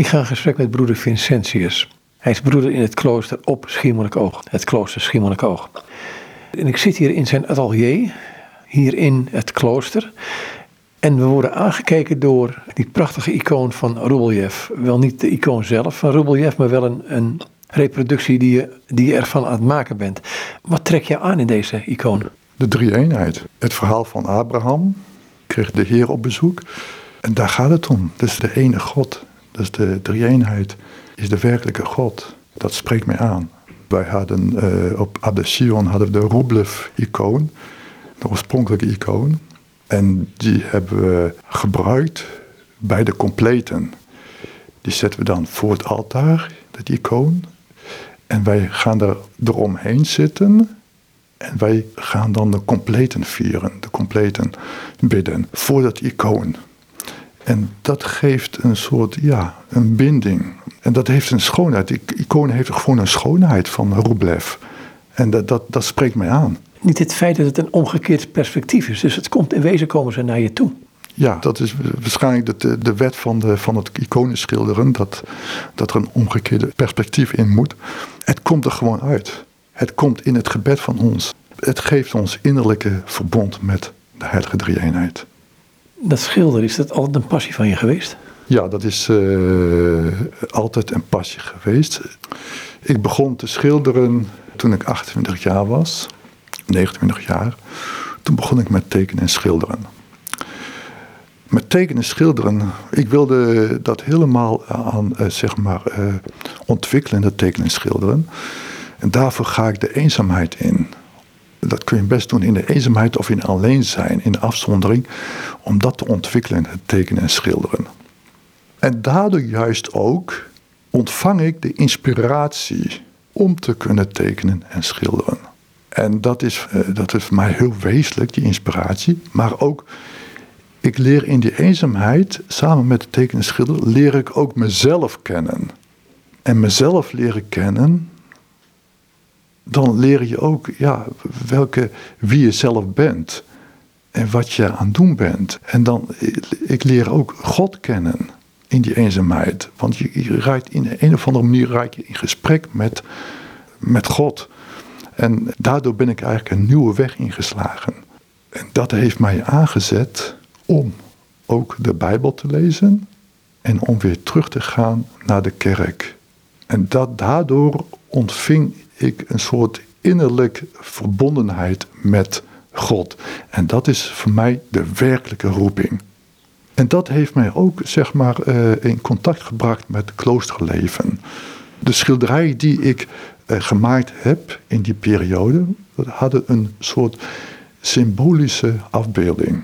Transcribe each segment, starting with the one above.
Ik ga in gesprek met broeder Vincentius. Hij is broeder in het klooster op Schiermonnikoog, het klooster Schiermonnikoog. En ik zit hier in zijn atelier, hier in het klooster. En we worden aangekeken door die prachtige icoon van Rubeljev. Wel niet de icoon zelf van Rubeljev, maar wel een, een reproductie die je, die je ervan aan het maken bent. Wat trek je aan in deze icoon? De drie-eenheid. Het verhaal van Abraham kreeg de Heer op bezoek. En daar gaat het om. Dat is de ene God. Dus de drie-eenheid is de werkelijke God. Dat spreekt mij aan. Wij hadden uh, op Abdesion hadden we de Rublev-icoon, de oorspronkelijke icoon. En die hebben we gebruikt bij de completen. Die zetten we dan voor het altaar, dat icoon. En wij gaan er eromheen zitten. En wij gaan dan de completen vieren, de completen bidden voor dat icoon. En dat geeft een soort, ja, een binding. En dat heeft een schoonheid. Die icoon heeft gewoon een schoonheid van Rublev. En dat, dat, dat spreekt mij aan. Niet het feit dat het een omgekeerd perspectief is. Dus het komt, in wezen komen ze naar je toe. Ja, dat is waarschijnlijk de, de wet van, de, van het iconenschilderen. Dat, dat er een omgekeerde perspectief in moet. Het komt er gewoon uit. Het komt in het gebed van ons. Het geeft ons innerlijke verbond met de heilige drie-eenheid. Dat schilderen, is dat altijd een passie van je geweest? Ja, dat is uh, altijd een passie geweest. Ik begon te schilderen toen ik 28 jaar was, 29 jaar. Toen begon ik met tekenen en schilderen. Met tekenen en schilderen, ik wilde dat helemaal aan, uh, zeg maar, uh, ontwikkelen, dat tekenen en schilderen. En daarvoor ga ik de eenzaamheid in. Dat kun je best doen in de eenzaamheid of in alleen zijn, in de afzondering, om dat te ontwikkelen, het tekenen en schilderen. En daardoor juist ook ontvang ik de inspiratie om te kunnen tekenen en schilderen. En dat is, eh, dat is voor mij heel wezenlijk, die inspiratie. Maar ook, ik leer in die eenzaamheid, samen met het tekenen en schilderen, leer ik ook mezelf kennen. En mezelf leren kennen, dan leer je ook ja, welke, wie je zelf bent. En wat je aan het doen bent. En dan, ik leer ook God kennen in die eenzaamheid. Want je, raakt in een of andere manier raak je in gesprek met, met God. En daardoor ben ik eigenlijk een nieuwe weg ingeslagen. En dat heeft mij aangezet om ook de Bijbel te lezen en om weer terug te gaan naar de kerk. En dat, daardoor ontving ik een soort innerlijke verbondenheid met God. En dat is voor mij de werkelijke roeping. En dat heeft mij ook zeg maar, uh, in contact gebracht met kloosterleven. De schilderijen die ik uh, gemaakt heb in die periode, hadden een soort symbolische afbeelding.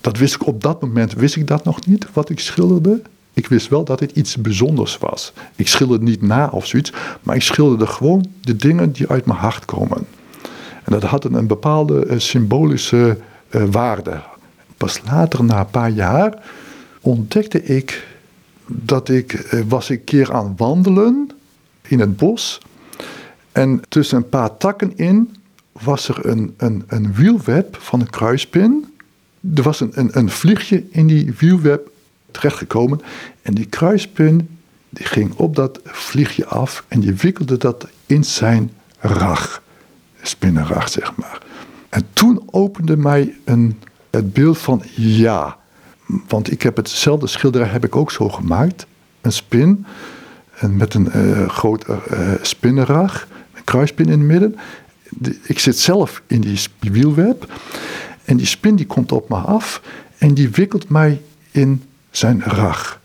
Dat wist ik op dat moment, wist ik dat nog niet, wat ik schilderde. Ik wist wel dat het iets bijzonders was. Ik schilderde niet na of zoiets, maar ik schilderde gewoon de dingen die uit mijn hart komen. En dat had een bepaalde uh, symbolische uh, waarde. Pas later, na een paar jaar, ontdekte ik dat ik uh, was een keer aan wandelen in het bos. En tussen een paar takken in was er een, een, een wielweb van een kruispin. Er was een, een, een vliegje in die wielweb terechtgekomen. En die kruispin die ging op dat vliegje af en die wikkelde dat in zijn rag. Spinnenrag, zeg maar. En toen opende mij een, het beeld van ja. Want ik heb hetzelfde schilderij heb ik ook zo gemaakt. Een spin en met een uh, groot uh, spinnenrag, een kruispin in het midden. ik zit zelf in die wielweb en die spin die komt op me af en die wikkelt mij in zijn rag.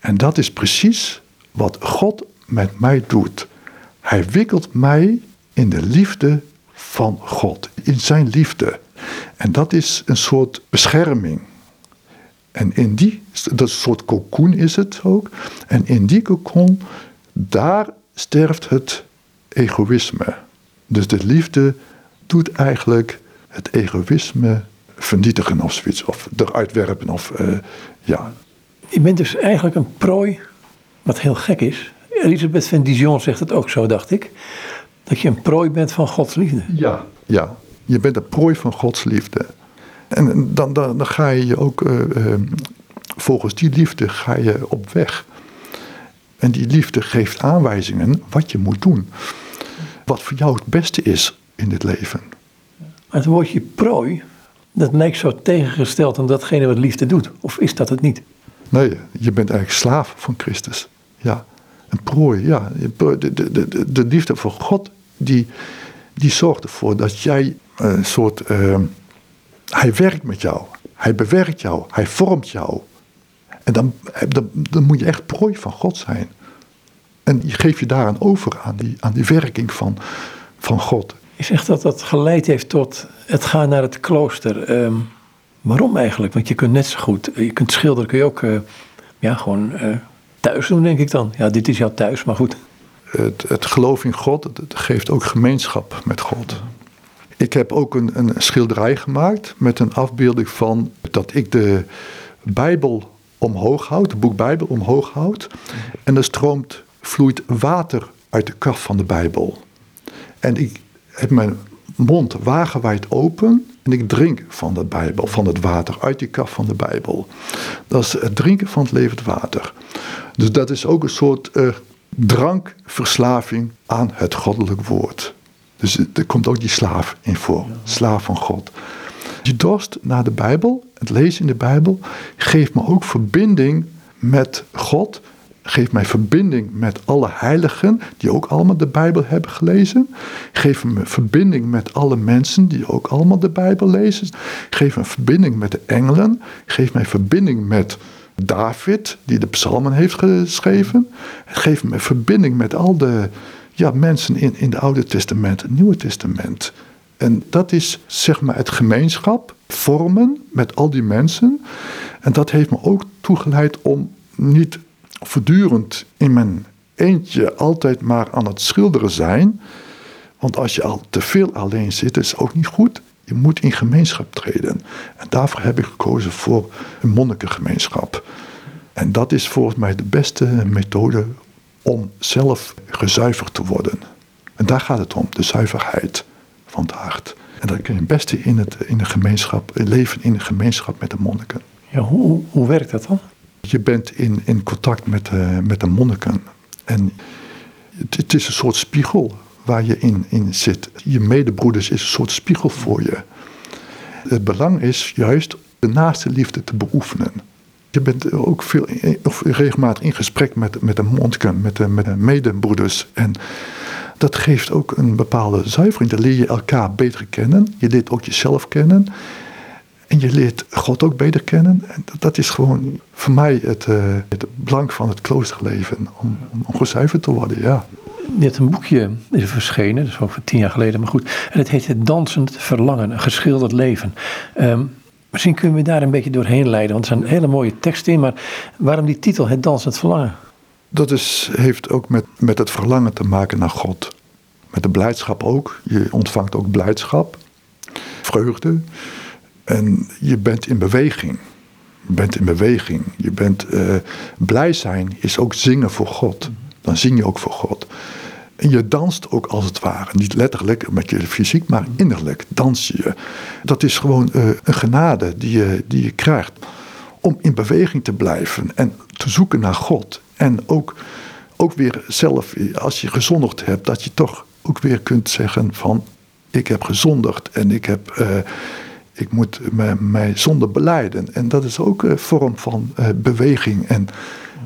En dat is precies wat God met mij doet. Hij wikkelt mij in de liefde van God, in zijn liefde. En dat is een soort bescherming. En in die, dat soort cocoon is het ook. En in die cocoon, daar sterft het egoïsme. Dus de liefde doet eigenlijk het egoïsme vernietigen of zoiets. Of eruit werpen of uh, ja. Je bent dus eigenlijk een prooi, wat heel gek is. Elisabeth van Dijon zegt het ook zo, dacht ik. Dat je een prooi bent van Gods liefde. Ja, ja. Je bent een prooi van Gods liefde. En dan, dan, dan ga je je ook, uh, uh, volgens die liefde ga je op weg. En die liefde geeft aanwijzingen wat je moet doen. Wat voor jou het beste is in dit leven. Het woordje prooi, dat lijkt zo tegengesteld aan datgene wat liefde doet. Of is dat het niet? Nee, je bent eigenlijk slaaf van Christus. Ja, een prooi. Ja. De, de, de, de liefde voor God, die, die zorgt ervoor dat jij een soort. Uh, hij werkt met jou. Hij bewerkt jou. Hij vormt jou. En dan, dan, dan moet je echt prooi van God zijn. En je geeft je daaraan over, aan die, aan die werking van, van God. Je zegt dat dat geleid heeft tot het gaan naar het klooster. Ehm, waarom eigenlijk? Want je kunt net zo goed, je kunt schilderen, kun je ook uh, ja, gewoon uh, thuis doen, denk ik dan. Ja, dit is jouw thuis, maar goed. Het, het geloof in God, het geeft ook gemeenschap met God. Ik heb ook een, een schilderij gemaakt met een afbeelding van dat ik de Bijbel omhoog houd, het boek Bijbel omhoog houd. En er stroomt, vloeit water uit de kaf van de Bijbel. En ik heb mijn mond wagenwijd open en ik drink van de Bijbel, van het water uit die kaf van de Bijbel. Dat is het drinken van het levend water. Dus dat is ook een soort uh, drankverslaving aan het goddelijk woord. Dus er komt ook die slaaf in voor, slaaf van God. Die dorst naar de Bijbel, het lezen in de Bijbel, geeft me ook verbinding met God. Geeft mij verbinding met alle heiligen die ook allemaal de Bijbel hebben gelezen. Geeft me verbinding met alle mensen die ook allemaal de Bijbel lezen. Geeft me verbinding met de engelen. Geeft mij verbinding met David, die de psalmen heeft geschreven. Het geeft me verbinding met al de ja, mensen in, in het Oude Testament, het Nieuwe Testament. En dat is zeg maar het gemeenschap vormen met al die mensen. En dat heeft me ook toegeleid om niet voortdurend in mijn eentje altijd maar aan het schilderen zijn. Want als je al te veel alleen zit, is ook niet goed. Je moet in gemeenschap treden. En daarvoor heb ik gekozen voor een monnikengemeenschap. En dat is volgens mij de beste methode om zelf gezuiverd te worden. En daar gaat het om, de zuiverheid van het hart. En dat kun je het beste in, het, in de gemeenschap, leven in de gemeenschap met de monniken. Ja, hoe, hoe werkt dat dan? Je bent in, in contact met, uh, met de monniken. En het, het, is een soort spiegel waar je in, in zit. Je medebroeders is een soort spiegel voor je. Het belang is juist de naaste liefde te beoefenen. Je bent ook veel, of regelmatig in gesprek met, met de monniken, met de, met de medebroeders. En dat geeft ook een bepaalde zuivering. Dan leer je elkaar beter kennen. Je leert ook jezelf kennen. En je leert God ook beter kennen. En dat is gewoon voor mij het, uh, het belang van het kloosterleven. Om, om gezuiverd te worden, ja. Je hebt een boekje is verschenen, dat is ongeveer tien jaar geleden, maar goed. En het heet Het Dansend Verlangen, een geschilderd leven. Um, misschien kunnen we daar een beetje doorheen leiden, want er zijn hele mooie teksten in. Maar waarom die titel, Het Dansend Verlangen? Dat is, heeft ook met, met het verlangen te maken naar God. Met de blijdschap ook. Je ontvangt ook blijdschap, vreugde. En je bent in beweging. Je bent in beweging. Je bent uh, blij zijn is ook zingen voor God. Dan zing je ook voor God. En je danst ook als het ware. Niet letterlijk met je fysiek, maar innerlijk dans je. Dat is gewoon uh, een genade die je, die je krijgt. Om in beweging te blijven en te zoeken naar God. En ook, ook weer zelf, als je gezondigd hebt, dat je toch ook weer kunt zeggen van ik heb gezondigd en ik, heb, uh, ik moet mij zonde beleiden. En dat is ook een vorm van uh, beweging. En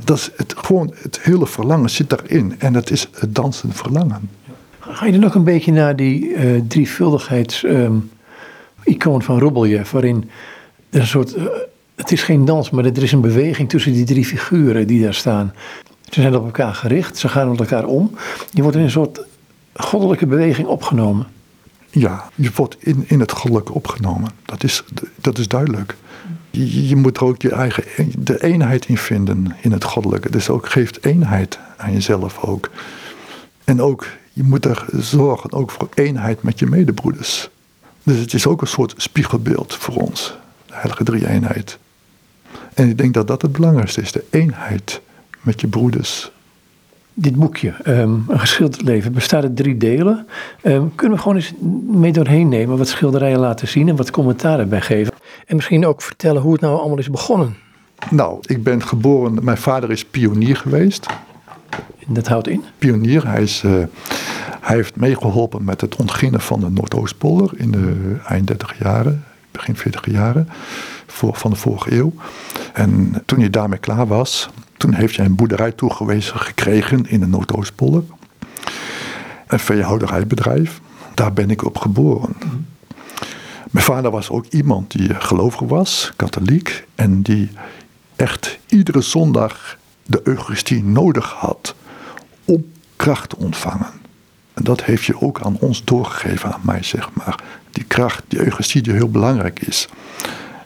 dat is het, gewoon het hele verlangen zit daarin. En dat is het dansende verlangen. Ga je er nog een beetje naar die uh, drievuldigheids-icoon um, van Robeljev, waarin er een soort. het is geen dans, maar er is een beweging tussen die drie figuren die daar staan. Ze zijn op elkaar gericht, ze gaan met elkaar om. Je wordt in een soort goddelijke beweging opgenomen. Ja, je wordt in, in het goddelijke opgenomen. Dat is, dat is duidelijk. Je, je moet er ook je eigen de eenheid in vinden in het goddelijke. Dus ook geeft eenheid aan jezelf ook. En ook, je moet er zorgen ook voor eenheid met je medebroeders. Dus het is ook een soort spiegelbeeld voor ons, de heilige drie-eenheid. En ik denk dat dat het belangrijkste is, de eenheid met je broeders dit boekje, um, Een geschilderd leven, bestaat uit drie delen. Um, kunnen we gewoon eens mee doorheen nemen, wat schilderijen laten zien en wat commentaar erbij geven. En misschien ook vertellen hoe het nou allemaal is begonnen. Nou, ik ben geboren, mijn vader is pionier geweest. Dat houdt in? Pionier. Hij, is, uh, hij heeft meegeholpen met het ontginnen van de Noordoostpolder in de eind 30 jaren, begin 40 jaren voor, van de vorige eeuw. En toen hij daarmee klaar was, toen heeft hij een boerderij toegewezen gekregen in de Noordoostpolder. Een veehouderijbedrijf. Daar ben ik op geboren. Mijn vader was ook iemand die gelovig was, katholiek. En die echt iedere zondag de Eucharistie nodig had om kracht te ontvangen. En dat heeft je ook aan ons doorgegeven, aan mij zeg maar. Die kracht, die Eucharistie die heel belangrijk is.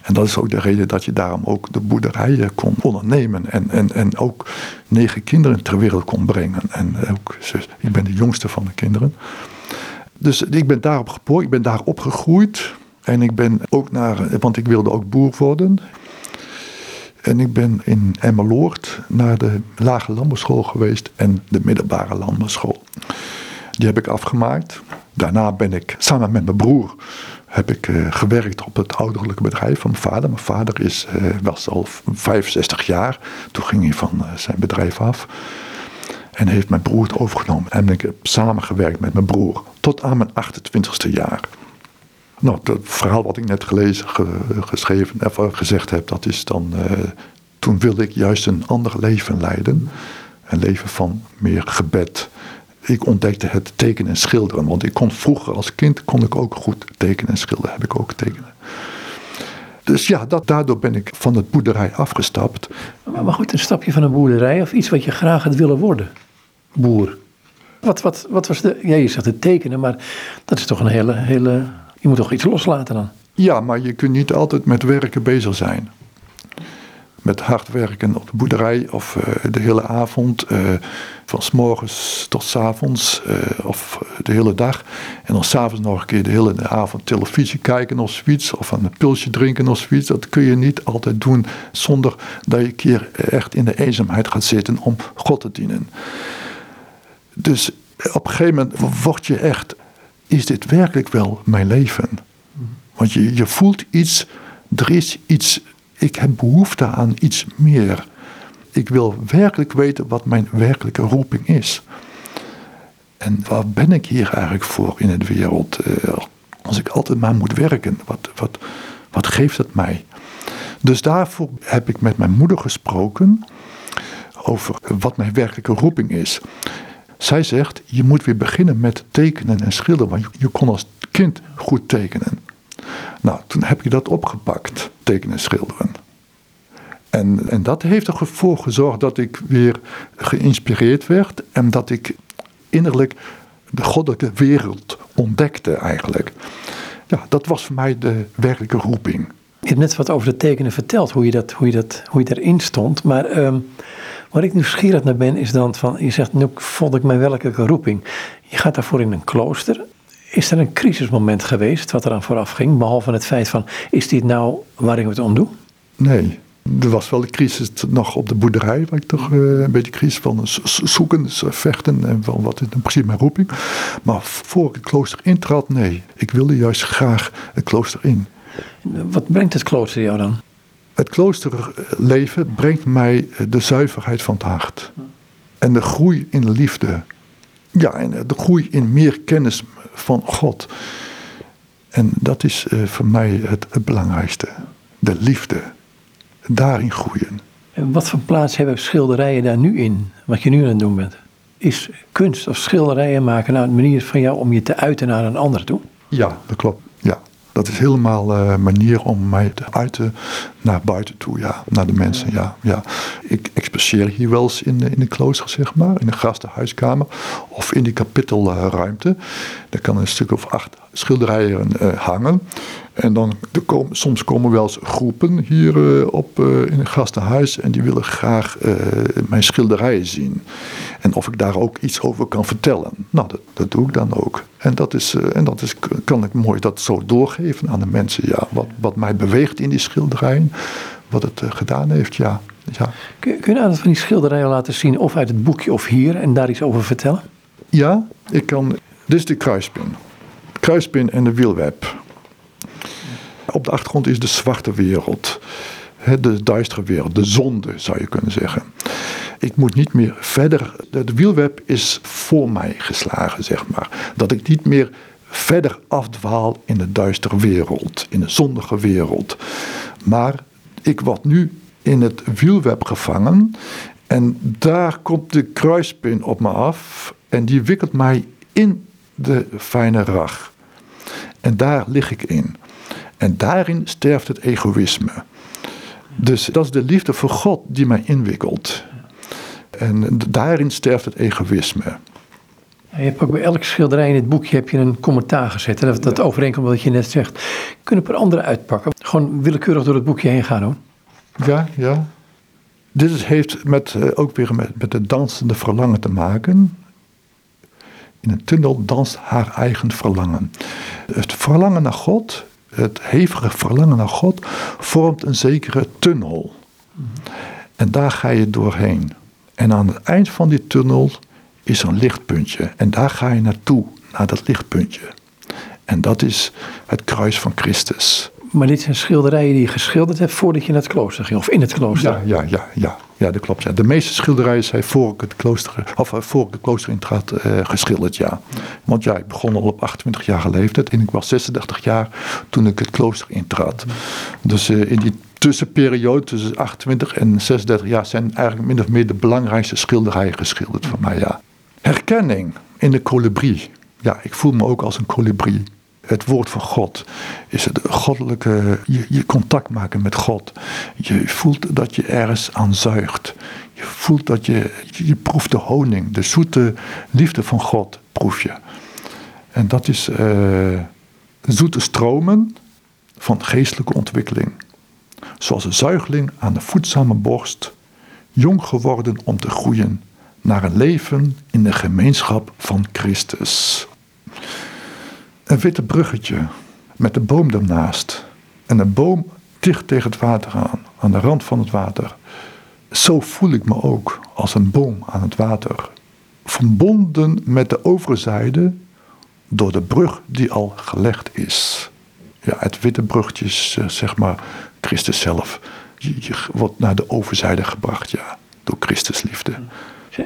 En dat is ook de reden dat je daarom ook de boerderijen kon ondernemen. En, en, en ook negen kinderen ter wereld kon brengen. En ook, ik ben de jongste van de kinderen. Dus ik ben daarop geboren, ik ben daar opgegroeid. En ik ben ook naar, want ik wilde ook boer worden. En ik ben in Emmeloord naar de lage landbouwschool geweest en de middelbare landbouwschool. Die heb ik afgemaakt. Daarna ben ik samen met mijn broer heb ik uh, gewerkt op het ouderlijke bedrijf van mijn vader. Mijn vader is, was al 65 jaar. Toen ging hij van uh, zijn bedrijf af. En heeft mijn broer het overgenomen. En ik heb samengewerkt met mijn broer. Tot aan mijn 28ste jaar. Nou, het verhaal wat ik net gelezen, ge, geschreven, of gezegd heb, dat is dan. toen wilde ik juist een ander leven leiden. Een leven van meer gebed, ik ontdekte het tekenen en schilderen. Want ik kon vroeger als kind kon ik ook goed tekenen en schilderen. Heb ik ook tekenen. Dus ja, dat, daardoor ben ik van het boerderij afgestapt. Maar, maar goed, een stapje van een boerderij of iets wat je graag had willen worden. Boer. Wat, wat, wat was de. Ja, je zegt het tekenen, maar dat is toch een hele, hele. Je moet toch iets loslaten dan? Ja, maar je kunt niet altijd met werken bezig zijn met hard werken op de boerderij of uh, de hele avond, uh, van s morgens tot s avonds uh, of de hele dag. En dan s'avonds nog een keer de hele avond televisie kijken of zoiets, of een pilsje drinken of zoiets. Dat kun je niet altijd doen zonder dat je een keer echt in de eenzaamheid gaat zitten om God te dienen. Dus op een gegeven moment word je echt, is dit werkelijk wel mijn leven? Want je, je voelt iets, er is iets ik heb behoefte aan iets meer. Ik wil werkelijk weten wat mijn werkelijke roeping is. En waar ben ik hier eigenlijk voor in de wereld? Eh, als ik altijd maar moet werken, wat, wat, wat geeft het mij? Dus daarvoor heb ik met mijn moeder gesproken over wat mijn werkelijke roeping is. Zij zegt, je moet weer beginnen met tekenen en schilderen, want je kon als kind goed tekenen. Nou, toen heb je dat opgepakt, tekenen en schilderen. En, en dat heeft ervoor gezorgd dat ik weer geïnspireerd werd en dat ik innerlijk de goddelijke wereld ontdekte eigenlijk. Ja, dat was voor mij de werkelijke roeping. Je hebt net wat over de tekenen verteld, hoe je, dat, hoe je, dat, hoe je erin stond. Maar um, waar ik nieuwsgierig naar ben, is dan van, je zegt, nu vond ik mijn werkelijke roeping. Je gaat daarvoor in een klooster. Is er een crisismoment geweest wat eraan vooraf ging? Behalve het feit van, is dit nou waar ik het om doe? Nee, er was wel een crisis nog op de boerderij, waar ik toch uh, een beetje crisis van zoeken, vechten en van wat is in principe mijn roeping. Maar voor ik het klooster intrad, nee, ik wilde juist graag het klooster in. Wat brengt het klooster jou dan? Het kloosterleven brengt mij de zuiverheid van het hart. En de groei in liefde. Ja, en de groei in meer kennis van God. En dat is uh, voor mij het, belangrijkste. De liefde daarin groeien. En wat voor plaats hebben schilderijen daar nu in, wat je nu aan het doen bent? Is kunst of schilderijen maken nou een manier van jou om je te uiten naar een ander toe? Ja, dat klopt. Ja. Dat is helemaal een uh, manier om mij te uiten naar buiten toe, ja, naar de mensen, ja. ja. Ik exposeer hier wel eens in, in de klooster, zeg maar, in de gastenhuiskamer of in die kapittelruimte. Daar kan een stuk of acht schilderijen uh, hangen. En dan komen, soms komen wel eens groepen hier uh, op uh, in het gastenhuis en die willen graag mijn schilderijen zien. En of ik daar ook iets over kan vertellen. Nou, dat, dat doe ik dan ook. En dat, is, en dat is, kan ik mooi dat zo doorgeven aan de mensen. Ja, wat, wat mij beweegt in die schilderijen, wat het gedaan heeft, ja. ja. Kun, je een aantal van die schilderijen laten zien, of uit het boekje of hier, en daar iets over vertellen? Ja, ik kan. Dit is de kruispin. Kruispin en de wielweb. Op de achtergrond is de zwarte wereld. De duistere wereld, de zonde zou je kunnen zeggen. Ik moet niet meer verder. De, de wielweb is voor mij geslagen, zeg maar. Dat ik niet meer verder afdwaal in de duistere wereld, in de zondige wereld. Maar ik word nu in het wielweb gevangen. En daar komt de kruispin op me af. En die wikkelt mij in de fijne rag. En daar lig ik in. En daarin sterft het egoïsme. Dus dat is de liefde voor God die mij inwikkelt. En daarin sterft het egoïsme. Je hebt ook bij elk schilderij in het boekje heb je een commentaar gezet. En dat, dat overeenkomt wat je net zegt. Kunnen we er andere uitpakken? Gewoon willekeurig door het boekje heen gaan hoor. Ja, ja. Dit heeft met, eh, ook weer met, met het dansende verlangen te maken. In een tunnel danst haar eigen verlangen. Het verlangen naar God, het hevige verlangen naar God, vormt een zekere tunnel. En daar ga je doorheen. En aan het eind van die tunnel is een lichtpuntje. En daar ga je naartoe, naar dat lichtpuntje. En dat is het kruis van Christus. Maar dit zijn schilderijen die je geschilderd hebt voordat je naar het klooster ging, of in het klooster. Ja, ja, ja, ja, ja dat klopt. Ja. De meeste schilderijen zijn voor ik het klooster, of eh, voor ik het klooster intrad uh, geschilderd, ja. Want ja, ik begon al op 28 jaar leeftijd en ik was 36 jaar toen ik het klooster intrad. Dus uh, in die tussenperiode tussen 28 en 36 jaar zijn eigenlijk min of meer de belangrijkste schilderijen geschilderd van mij, ja. Herkenning in de kolibrie. Ja, ik voel me ook als een kolibrie het woord van God. Is het goddelijke, je, je, contact maken met God. Je voelt dat je ergens aan zuigt. Je voelt dat je, je proeft de honing, de zoete liefde van God proef je. En dat is uh, zoete stromen van geestelijke ontwikkeling. Zoals een zuigeling aan de voedzame borst, jong geworden om te groeien naar een leven in de gemeenschap van Christus. Een witte bruggetje met de boom ernaast. En een boom dicht tegen het water aan, aan de rand van het water. Zo voel ik me ook als een boom aan het water. Verbonden met de overzijde door de brug die al gelegd is. Ja, het witte bruggetje is eh, zeg maar Christus zelf. Je, wordt naar de overzijde gebracht, ja, door Christus liefde.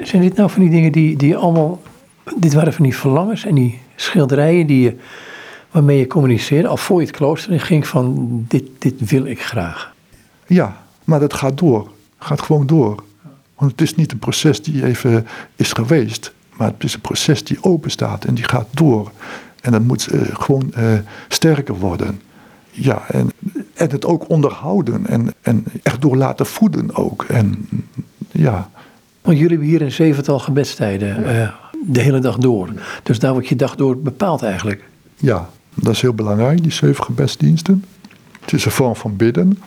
Zijn dit nou van die dingen die, die allemaal. Dit waren van die verlangens en die schilderijen die waarmee je communiceerde, al voor je het klooster in ging van dit, dit wil ik graag. Ja, maar dat gaat door. Gaat gewoon door. Want het is niet een proces die even is geweest, maar het is een proces die open staat en die gaat door. En dat moet uh, gewoon uh, sterker worden. Ja, en, en het ook onderhouden en, en echt door laten voeden ook. En ja. Want jullie hebben hier een zevental gebedstijden. Uh, de hele dag door. Dus daar wordt je dag door bepaald eigenlijk. Ja, dat is heel belangrijk, die zeven gebedsdiensten. Het is een vorm van bidden.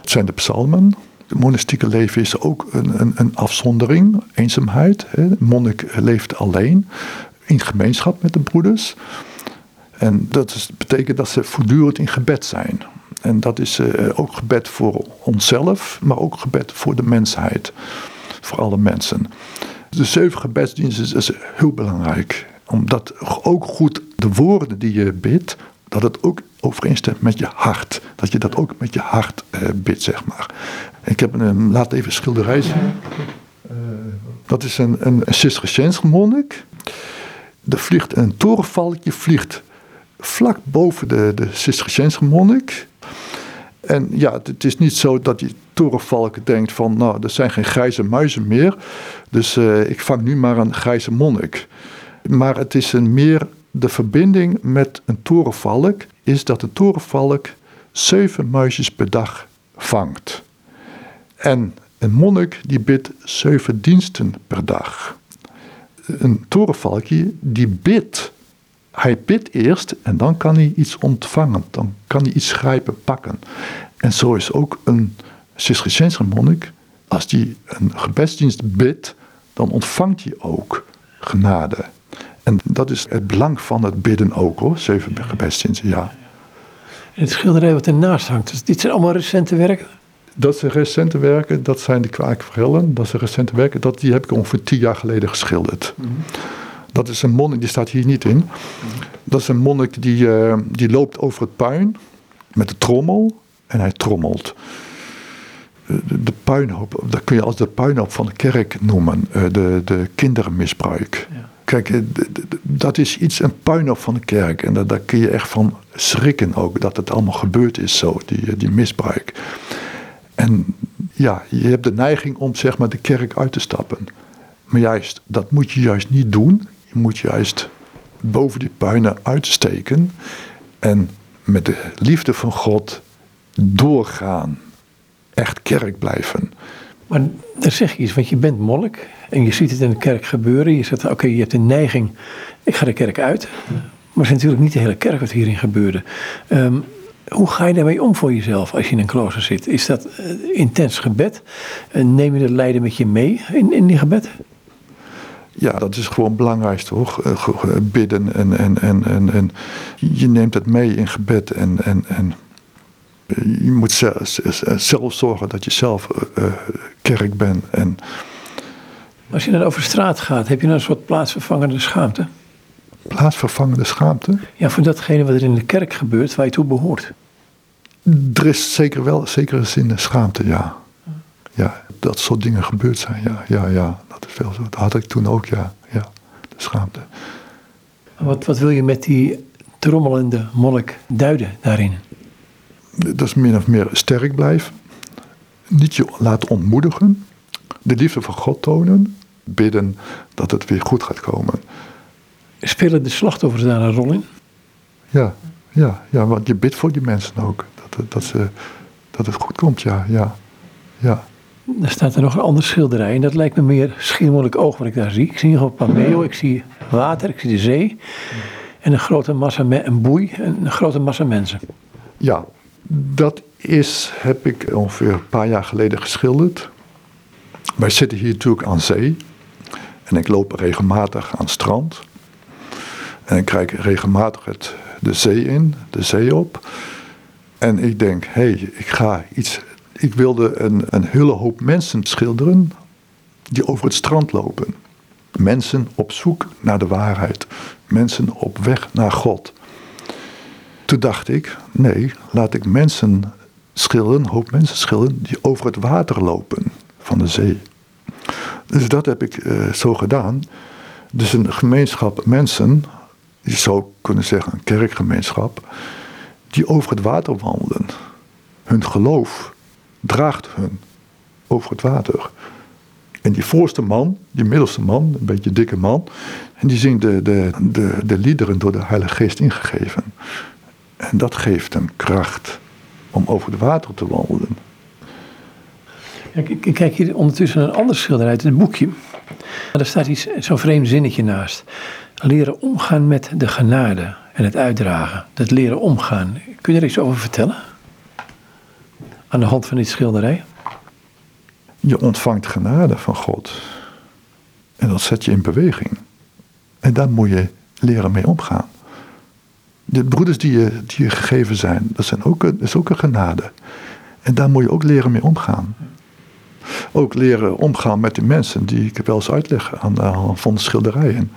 Het zijn de psalmen. Het monastieke leven is ook een, een, een afzondering, eenzaamheid. De monnik leeft alleen, in gemeenschap met de broeders. En dat is, betekent dat ze voortdurend in gebed zijn. En dat is uh, ook gebed voor onszelf, maar ook gebed voor de mensheid. Voor alle mensen. De zeven gebedsdiensten is heel belangrijk. Omdat ook goed de woorden die je bidt, dat het ook overeenstemt met je hart. Dat je dat ook met je hart uh, bidt, zeg maar. Ik heb een, laat even schilderij zien. Uh, dat is een, een, een monnik. Er vliegt een torenvalkje, vliegt vlak boven de, de monnik. En ja, het is niet zo dat die torenvalk denkt van, nou, er zijn geen grijze muizen meer. Dus uh, ik vang nu maar een grijze monnik. Maar het is een meer de verbinding met een torenvalk, is dat een torenvalk zeven muisjes per dag vangt. En een monnik die bidt zeven diensten per dag. Een torenvalkje die bidt. Hij bidt eerst en dan kan hij iets ontvangen. Dan kan hij iets grijpen, pakken. En zo is ook een Cisterciënse monnik, als die een gebedsdienst bidt, dan ontvangt hij ook genade. En dat is het belang van het bidden ook hoor, zeven gebedsdiensten, ja. En het schilderij wat ernaast hangt, dus dit zijn allemaal recente werken? Dat zijn recente werken, dat zijn de kwaakverhellen, dat zijn recente werken, dat, die heb ik ongeveer tien jaar geleden geschilderd. Mhm. Dat is een monnik, die staat hier niet in. Dat is een monnik die, uh, die loopt over het puin met de trommel en hij trommelt. de, de puinhoop, dat kun je als de puinhoop van de kerk noemen, eh, de, de kindermisbruik. Ja. Kijk, eh, dat is iets, een puinhoop van de kerk. En daar, daar kun je echt van schrikken ook, dat het allemaal gebeurd is zo, die, eh, die misbruik. En ja, je hebt de neiging om zeg maar de kerk uit te stappen. Maar juist, dat moet je juist niet doen. Je moet juist boven die puinen uitsteken. En met de liefde van God doorgaan. Echt kerk blijven. Maar daar zeg je iets, want je bent monnik en je ziet het in de kerk gebeuren. Je zegt, oké, je hebt een neiging, ik ga de kerk uit. Maar het is natuurlijk niet de hele kerk wat hierin gebeurde. Ehm, hoe ga je daarmee om voor jezelf als je in een klooster zit? Is dat eh, intens gebed? Eh, neem je het lijden met je mee in, in die gebed? Ja, dat is gewoon belangrijk toch? Eh, Bidden en, en, en, en, en je neemt het mee in gebed. En, en, en je moet ze- ze- zelf zorgen dat je zelf eh, eh, kerk bent. En Als je dan over straat gaat, heb je dan een soort plaatsvervangende schaamte? plaatsvervangende schaamte. Ja, voor datgene wat er in de kerk gebeurt waar je toe behoort. Er is zeker wel, zeker een zin schaamte, ja. Ja, dat soort dingen gebeurd zijn, ja, ja, ja. Dat is wel zo. Dat had ik toen ook, ja, ja. De schaamte. Wat, wat wil je met die trommelende monnik duiden daarin? Dat is min of meer sterk blijven. Niet je laten ontmoedigen. De liefde van God tonen. Bidden dat het weer goed gaat komen. Spelen de slachtoffers daar een rol in? Ja, ja, ja want je bidt voor die mensen ook. Dat, dat, ze, dat het goed komt, ja, ja, ja. Dan staat er nog een andere schilderij en dat lijkt me meer schiermoeilijk oog wat ik daar zie. Ik zie gewoon Pameo, ik zie water, ik zie de zee en een grote massa, een boei en een grote massa mensen. Ja, dat is, heb ik ongeveer een paar jaar geleden geschilderd. Wij zitten hier natuurlijk aan zee. En ik loop regelmatig aan het strand. En ik kijk regelmatig het, de zee in, de zee op. En ik denk, hé, hey, ik ga iets... Ik wilde een, een hele hoop mensen schilderen die over het strand lopen. Mensen op zoek naar de waarheid. Mensen op weg naar God. Toen dacht ik, nee, laat ik mensen schilderen, een hoop mensen schilderen die over het water lopen van de zee. Dus dat heb ik eh, zo gedaan. Dus een gemeenschap mensen, je zou kunnen zeggen een kerkgemeenschap, die over het water wandelen. Hun geloof draagt hun over het water. En die voorste man, die middelste man, een beetje dikke man, en die zingt de, de, de, de liederen door de Heilige Geest ingegeven. En dat geeft hem kracht om over het water te wandelen. Ik, kijk hier ondertussen een ander schilderij uit het boekje. Daar staat iets, zo'n vreemd zinnetje naast. Leren omgaan met de genade en het uitdragen. Dat leren omgaan. Kun je er iets over vertellen? Aan de hand van dit schilderij? Je ontvangt genade van God. En dat zet je in beweging. En daar moet je leren mee omgaan. De broeders die je, die je gegeven zijn, dat, zijn ook, is ook een genade. En daar moet je ook leren mee omgaan. Ook leren omgaan met die mensen die ik wel eens uitleg aan de hand van de schilderijen.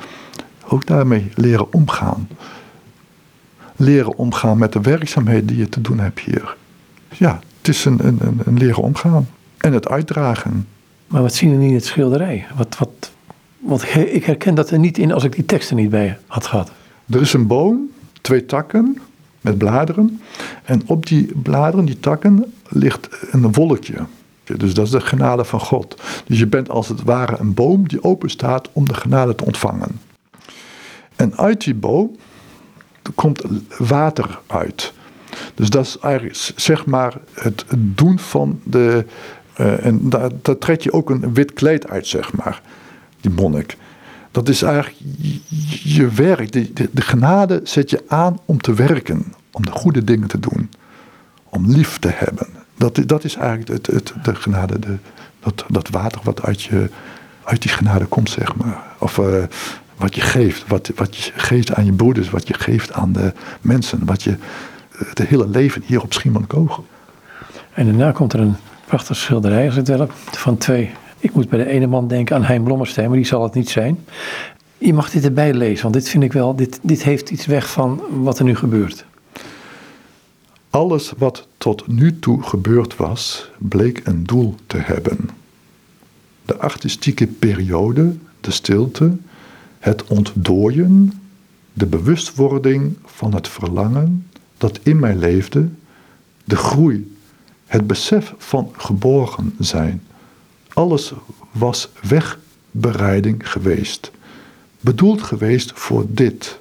Ook daarmee leren omgaan. Leren omgaan met de werkzaamheden die je te doen hebt hier. Ja, het is een, een, een, een leren omgaan. En het uitdragen. Maar wat zien we niet in het schilderij? Wat, wat, want ik ik herken dat er niet in als ik die teksten niet bij had gehad. Er is een boom, twee takken met bladeren. En op die bladeren, die takken, ligt een wolkje. Dus dat is de genade van God. Dus je bent als het ware een boom die open staat om de genade te ontvangen. En uit die boom komt water uit. Dus dat is eigenlijk zeg maar het doen van de. eh, en daar, daar trek je ook een wit kleed uit, zeg maar, die monnik. Dat is eigenlijk je, werk. De, de, de genade zet je aan om te werken, om de goede dingen te doen, om lief te hebben. Dat, dat is eigenlijk het, het, de genade, de, dat, dat water wat uit, je, uit die genade komt, zeg maar. Of eh, wat je geeft, wat, wat je geeft aan je broeders, wat je geeft aan de mensen, wat je het hele leven hier op Schiermonnikoog. En daarna komt er een prachtig schilderij, als het wel van twee. Ik moet bij de ene man denken aan Hein Blommestein, maar die zal het niet zijn. Je mag dit erbij lezen, want dit vind ik wel, dit, dit heeft iets weg van wat er nu gebeurt. Alles wat tot nu toe gebeurd was, bleek een doel te hebben. De artistieke periode, de stilte, het ontdooien, de bewustwording van het verlangen dat in mij leefde, de groei, het besef van geborgen zijn. Alles was wegbereiding geweest, bedoeld geweest voor dit,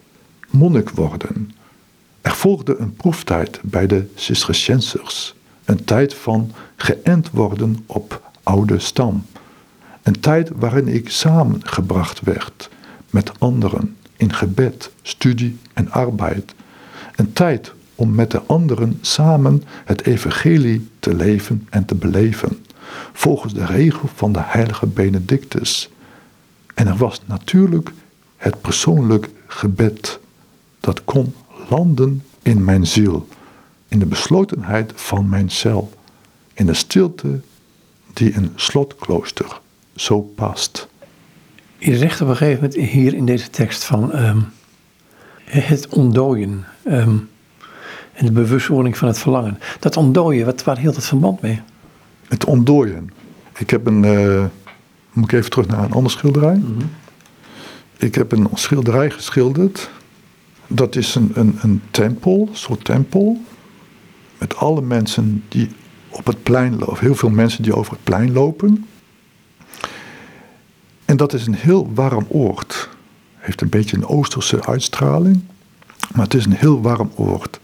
monnik worden. Er volgde een proeftijd bij de Cisterciensers, een tijd van geënt worden op oude stam. Een tijd waarin ik samengebracht werd met anderen in gebed, studie en arbeid. Een tijd om met de anderen samen het evangelie te leven en te beleven, volgens de regel van de heilige Benedictus. En er was natuurlijk het persoonlijk gebed dat kon landen in mijn ziel, in de beslotenheid van mijn cel, in de stilte die een slotklooster zo past. Je zegt op een gegeven moment hier in deze tekst van ehm, het ontdooien ehm, en de bewustwording van het verlangen. Dat ontdooien, wat, waar hield het verband mee? Het ontdooien. Ik heb een, uh, moet ik even terug naar een andere schilderij. Mhm. Ik heb een schilderij geschilderd. Dat is een, een, een tempel, een soort tempel. Met alle mensen die op het plein lopen. Heel veel mensen die over het plein lopen. En dat is een heel warm oord. Heeft een beetje een oosterse uitstraling. Maar het is een heel warm oord.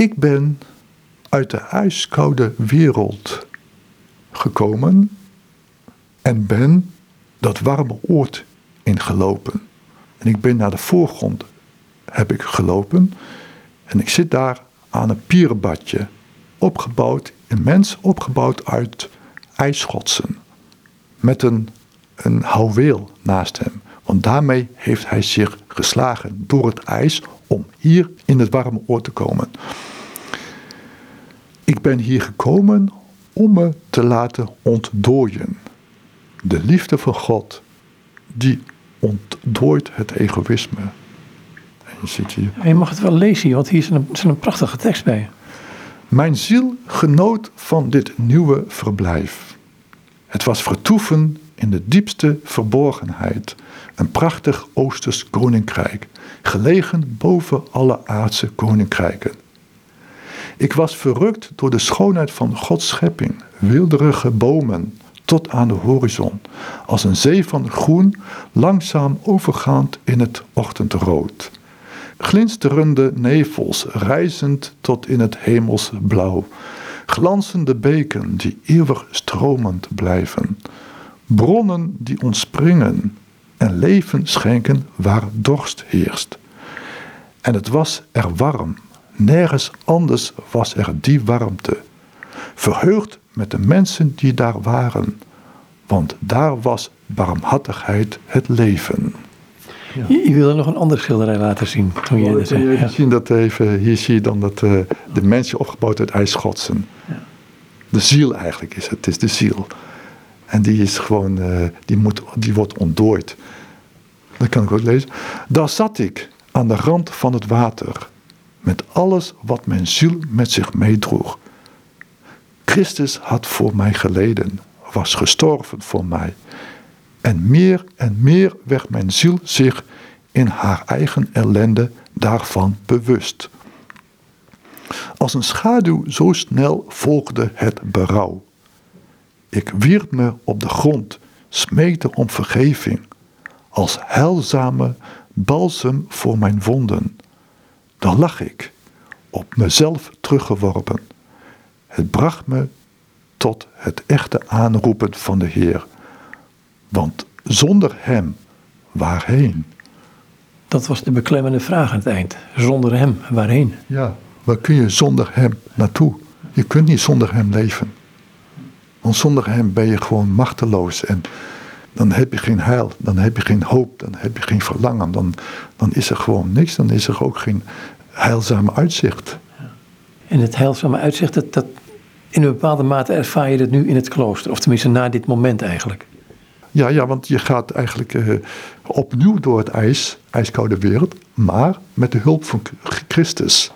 Ik ben uit de ijskoude wereld gekomen en ben dat warme oord ingelopen. En ik ben naar de voorgrond heb ik gelopen en ik zit daar aan een pierenbadje, opgebouwd, immens opgebouwd uit ijsschotsen, met een een houweel naast hem. Want daarmee heeft hij zich geslagen door het ijs om hier in het warme oor te komen. Ik ben hier gekomen om me te laten ontdooien. De liefde van God, die ontdooit het egoïsme. En je, ziet hier... je mag het wel lezen, want hier is een, is een prachtige tekst bij. Mijn ziel genoot van dit nieuwe verblijf. Het was vertoeven in de diepste verborgenheid een prachtig Oosters koninkrijk, gelegen boven alle aardse koninkrijken. Ik was verrukt door de schoonheid van Gods schepping, wilderige bomen tot aan de horizon, als een zee van groen, langzaam overgaand in het ochtendrood. Glinsterende nevels, reizend tot in het hemels blauw, glanzende beken die eeuwig stromend blijven, bronnen die ontspringen en leven schenken waar dorst heerst. En het was er warm, nergens anders was er die warmte. Verheugd met de mensen die daar waren, want daar was barmhartigheid het leven. Ja. Je, je wilde nog een andere schilderij laten zien. Toen je, oh, ja. zien dat even, hier zie je dan dat uh, de mensen opgebouwd uit ijsschotsen. Ja. De ziel eigenlijk is het, het is de ziel. En die is gewoon, uh, die, moet, die wordt ontdooid. Dat kan ik ook lezen. Daar zat ik aan de rand van het water. Met alles wat mijn ziel met zich meedroeg. Christus had voor mij geleden, was gestorven voor mij. En meer en meer werd mijn ziel zich in haar eigen ellende daarvan bewust. Als een schaduw zo snel volgde het berouw. Ik wierp me op de grond, smeekte om vergeving, als heilzame balsem voor mijn wonden. Dan lag ik, op mezelf teruggeworpen. Het bracht me tot het echte aanroepen van de Heer. Want zonder Hem, waarheen? Dat was de beklemmende vraag aan het eind. Zonder Hem, waarheen? Ja, waar kun je zonder Hem naartoe? Je kunt niet zonder Hem leven. Want zonder Hem ben je gewoon machteloos. En dan heb je geen heil, dan heb je geen hoop, dan heb je geen verlangen. Dan, dan is er gewoon niks, dan is er ook geen heilzame uitzicht. En het heilzame uitzicht, dat, dat, in een bepaalde mate ervaar je dat nu in het klooster. Of tenminste na dit moment eigenlijk. Ja, ja want je gaat eigenlijk uh, opnieuw door het ijs, ijskoude wereld. Maar met de hulp van Christus.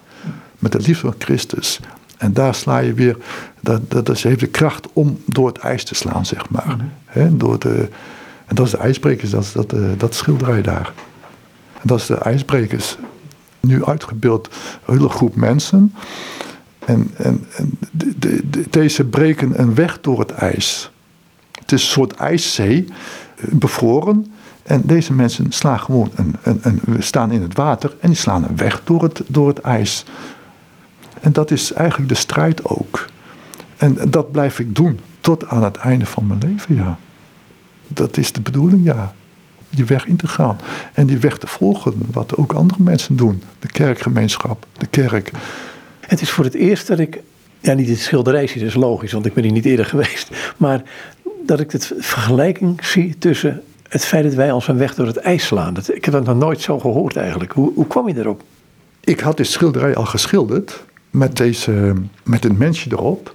met de liefde van Christus. En daar sla je weer, dat, dat, dat heeft de kracht om door het ijs te slaan, zeg maar. Hè, door de, en dat is de ijsbrekers, dat is dat, eh, dat schilderij daar. En dat is de ijsbrekers. Nu uitgebeeld een hele groep mensen. En, en, en de, de- de- deze breken een weg door het ijs. Het is een soort ijszee, eh, bevroren. En deze mensen slaan gewoon een, een, een, staan in het water en die slaan een weg door het, door het ijs. En dat is eigenlijk de strijd ook. En dat blijf ik doen tot aan het einde van mijn leven, ja. Dat is de bedoeling, ja. Die weg in te gaan. En die weg te volgen, wat ook andere mensen doen. De kerkgemeenschap, de kerk. Het is voor het eerst dat ik, ja niet het schilderij zie, dat is logisch, want ik ben hier niet eerder geweest. Maar dat ik het vergelijking zie tussen het feit dat wij ons een weg door het ijs slaan. Dat, ik heb dat nog nooit zo gehoord eigenlijk. Hoe, hoe kwam je erop? Ik had dit schilderij al geschilderd met, deze, met een mensje erop.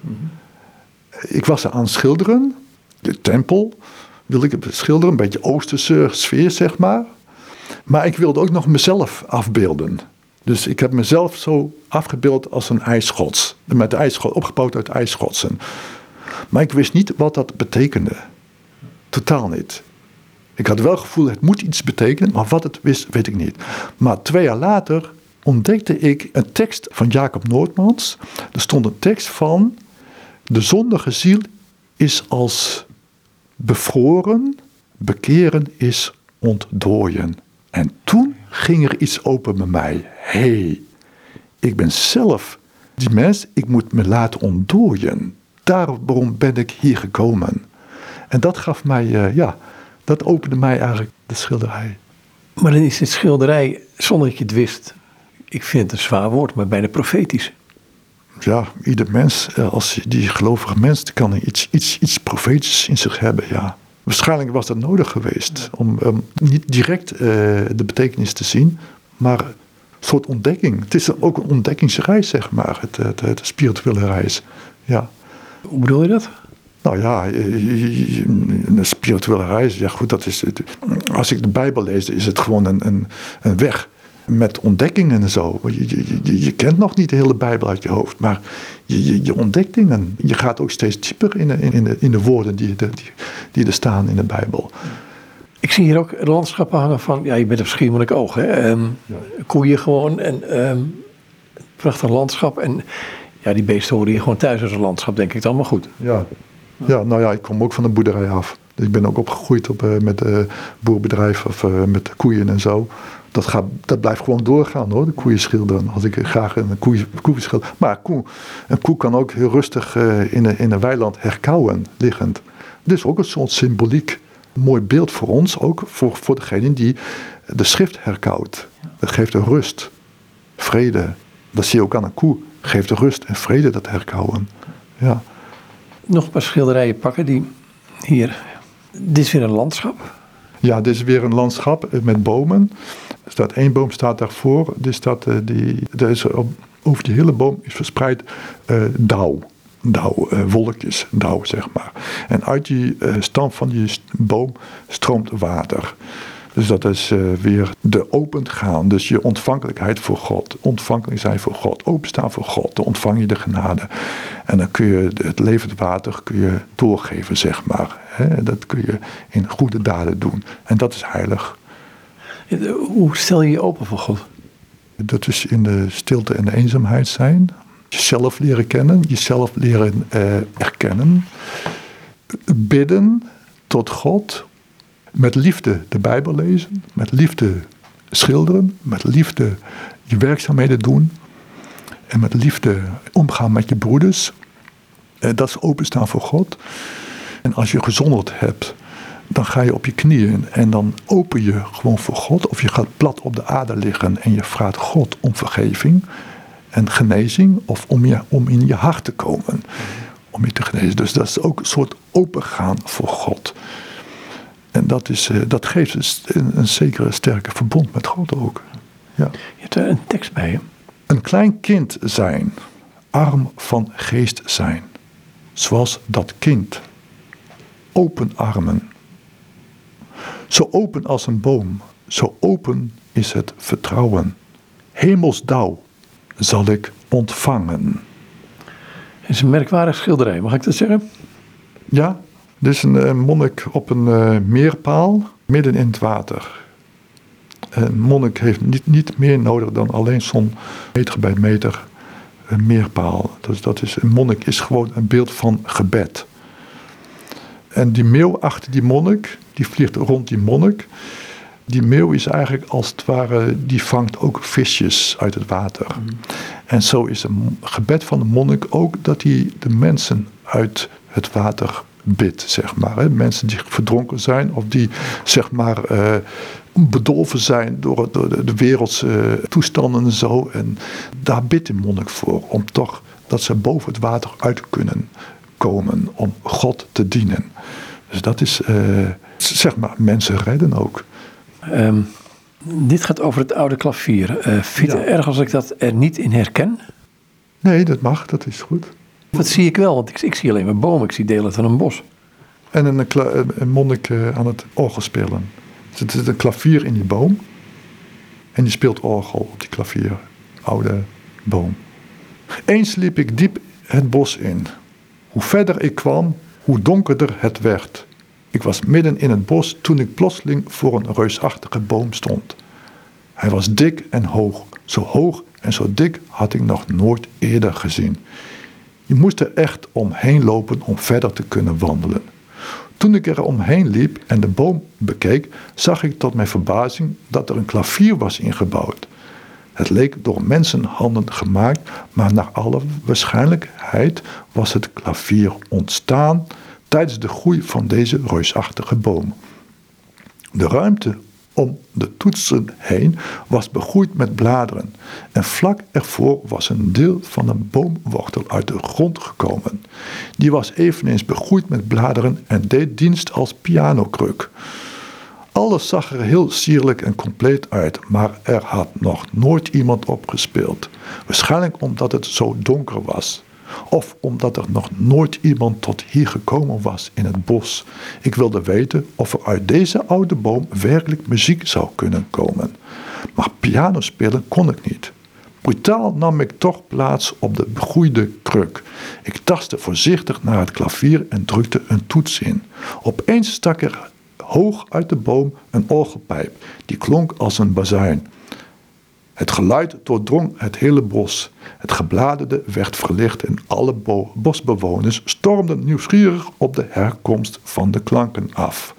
Ik was er aan het schilderen. De tempel wilde ik schilderen, een beetje oosterse sfeer zeg maar. Maar ik wilde ook nog mezelf afbeelden. Dus ik heb mezelf zo afgebeeld als een ijsgods. Met opgebouwd uit ijsgodsen. Maar ik wist niet wat dat betekende. Totaal niet. Ik had wel het gevoel, het moet iets betekenen, maar wat het wist, weet ik niet. Maar twee jaar later ontdekte ik een tekst van Jacob Noordmans. Er stond een tekst van, de zondige ziel is als bevroren, bekeren is ontdooien. En toen ging er iets open bij mij. Hé, hey, ik ben zelf die mens, ik moet me laten ontdooien. Daarom ben ik hier gekomen. En dat gaf mij, eh, ja, dat opende mij eigenlijk de schilderij. Maar dan is dit schilderij, zonder dat je het wist, ik vind het een zwaar woord, maar bijna profetisch. Ja, ieder mens, eh, als die gelovige mens, die kan iets, iets, iets profetisch in zich hebben, ja. Waarschijnlijk was dat nodig geweest om um, niet direct uh, de betekenis te zien, maar een soort ontdekking. Het is ook een ontdekkingsreis, zeg maar, het, het, het spirituele reis. Ja. Hoe bedoel je dat? Nou ja, een spirituele reis, ja goed, dat is het. Als ik de Bijbel lees, is het gewoon een, een, een weg met ontdekkingen en zo. Je, je, je, je, kent nog niet de hele Bijbel uit je hoofd, maar je, je, je ontdekt dingen. Je gaat ook steeds dieper in de, in de, in de woorden die, die, die er staan in de Bijbel. Ik zie hier ook landschappen hangen van, ja, je bent op Schiermonnik oog, hè? Um, ja. Koeien gewoon en um, prachtig landschap. En ja, die beesten horen hier gewoon thuis als een landschap, denk ik dan, maar goed. Ja. ja, nou ja, ik kom ook van de boerderij af. Ik ben ook opgegroeid op, uh, met uh, boerbedrijf of uh, met koeien en zo dat, gaat, dat blijft gewoon doorgaan hoor, de koeien schilderen. Als ik graag een koe, koe schilder. Maar een koe, een koe kan ook heel rustig uh, in, een, in een weiland herkauwen, liggend. Dus ook een soort symboliek. Een mooi beeld voor ons, ook voor, voor degene die de schrift herkauwt. Dat geeft een rust, vrede. Dat zie je ook aan een koe. Geeft rust en vrede, dat herkauwen. Ja. Nog een paar schilderijen pakken die hier. Dit is weer een landschap. Ja, dit is weer een landschap met bomen. Staat één boom staat daarvoor. Er staat, uh, die, op, over die hele boom is verspreid uh, dauw. Dauw, uh, wolkjes, dauw zeg maar. En uit die stam van die boom stroomt water. Dus dat is weer de open gaan. Dus je ontvankelijkheid voor God. Ontvankelijk zijn voor God. Openstaan voor God. Dan ontvang je de genade. En dan kun je het levend water kun je doorgeven, zeg maar. Dat kun je in goede daden doen. En dat is heilig. Hoe stel je je open voor God? Dat is in de stilte en de eenzaamheid zijn. Jezelf leren kennen, jezelf leren uh, erkennen. Bidden tot God. Met liefde de Bijbel lezen. Met liefde schilderen. Met liefde je werkzaamheden doen. En met liefde omgaan met je broeders. Uh, dat is openstaan voor God. En als je gezonderd hebt, dan ga je op je knieën en dan open je gewoon voor God. Of je gaat plat op de aarde liggen en je vraagt God om vergeving en genezing. Of om, je, om in je hart te komen. Om je te genezen. Dus dat is ook een soort opengaan voor God. En dat, is, dat geeft een, een zekere sterke verbond met God ook. Ja. Je hebt er een tekst bij. Een klein kind zijn, arm van geest zijn. Zoals dat kind open armen. Zo open als een boom, zo open is het vertrouwen. Hemelsdauw zal ik ontvangen. Het is een merkwaardig schilderij, mag ik dat zeggen? Ja, dit is een, een monnik op een eh, meerpaal midden in het water. Een monnik heeft niet, niet meer nodig dan alleen zo'n meter bij meter een meerpaal. Dus dat is, een monnik is gewoon een beeld van gebed. En die meeuw achter die monnik, die vliegt rond die monnik. Die meeuw is eigenlijk als het ware, die vangt ook visjes uit het water. En zo is het gebed van de monnik ook dat hij de mensen uit het water bidt, zeg maar. Hè. Mensen die verdronken zijn of die, zeg maar, eh, bedolven zijn door, door de, de wereldse toestanden en zo. En daar bidt de monnik voor, om toch dat ze boven het water uit kunnen komen, om God te dienen. Dus dat is, eh, zeg maar, mensen redden ook. Ehm, dit gaat over het oude klavier. Eh vind je Ja. het erg als ik dat er niet in herken? Nee, dat mag, dat is goed. Dat zie ik wel, want ik, ik zie alleen maar bomen, ik zie delen van een bos. En een, een- monnik eh, aan het orgel spelen. Dus er zit een klavier in die boom. En die speelt orgel op die klavier. Oude boom. Eens liep ik diep het bos in. Hoe verder ik kwam, hoe donkerder het werd. Ik was midden in het bos toen ik plotseling voor een reusachtige boom stond. Hij was dik en hoog. Zo hoog en zo dik had ik nog nooit eerder gezien. Je moest er echt omheen lopen om verder te kunnen wandelen. Toen ik er omheen liep en de boom bekeek, zag ik tot mijn verbazing dat er een klavier was ingebouwd. Het leek door mensenhanden gemaakt, maar naar alle waarschijnlijkheid was het klavier ontstaan tijdens de groei van deze reusachtige boom. De ruimte om de toetsen heen was begroeid met bladeren en vlak ervoor was een deel van een boomwortel uit de grond gekomen. Die was eveneens begroeid met bladeren en deed dienst als pianokruk. Alles zag er heel sierlijk en compleet uit, maar er had nog nooit iemand opgespeeld. Waarschijnlijk omdat het zo donker was. Of omdat er nog nooit iemand tot hier gekomen was in het bos. Ik wilde weten of er uit deze oude boom werkelijk muziek zou kunnen komen. Maar piano spelen kon ik niet. Brutaal nam ik toch plaats op de begroeide kruk. Ik tastte voorzichtig naar het klavier en drukte een toets in. Opeens stak er hoog uit de boom een orgelpijp, die klonk als een bazuin. Het geluid doordrong het hele bos. Het gebladerde werd verlicht en alle bo- bosbewoners stormden nieuwsgierig op de herkomst van de klanken af.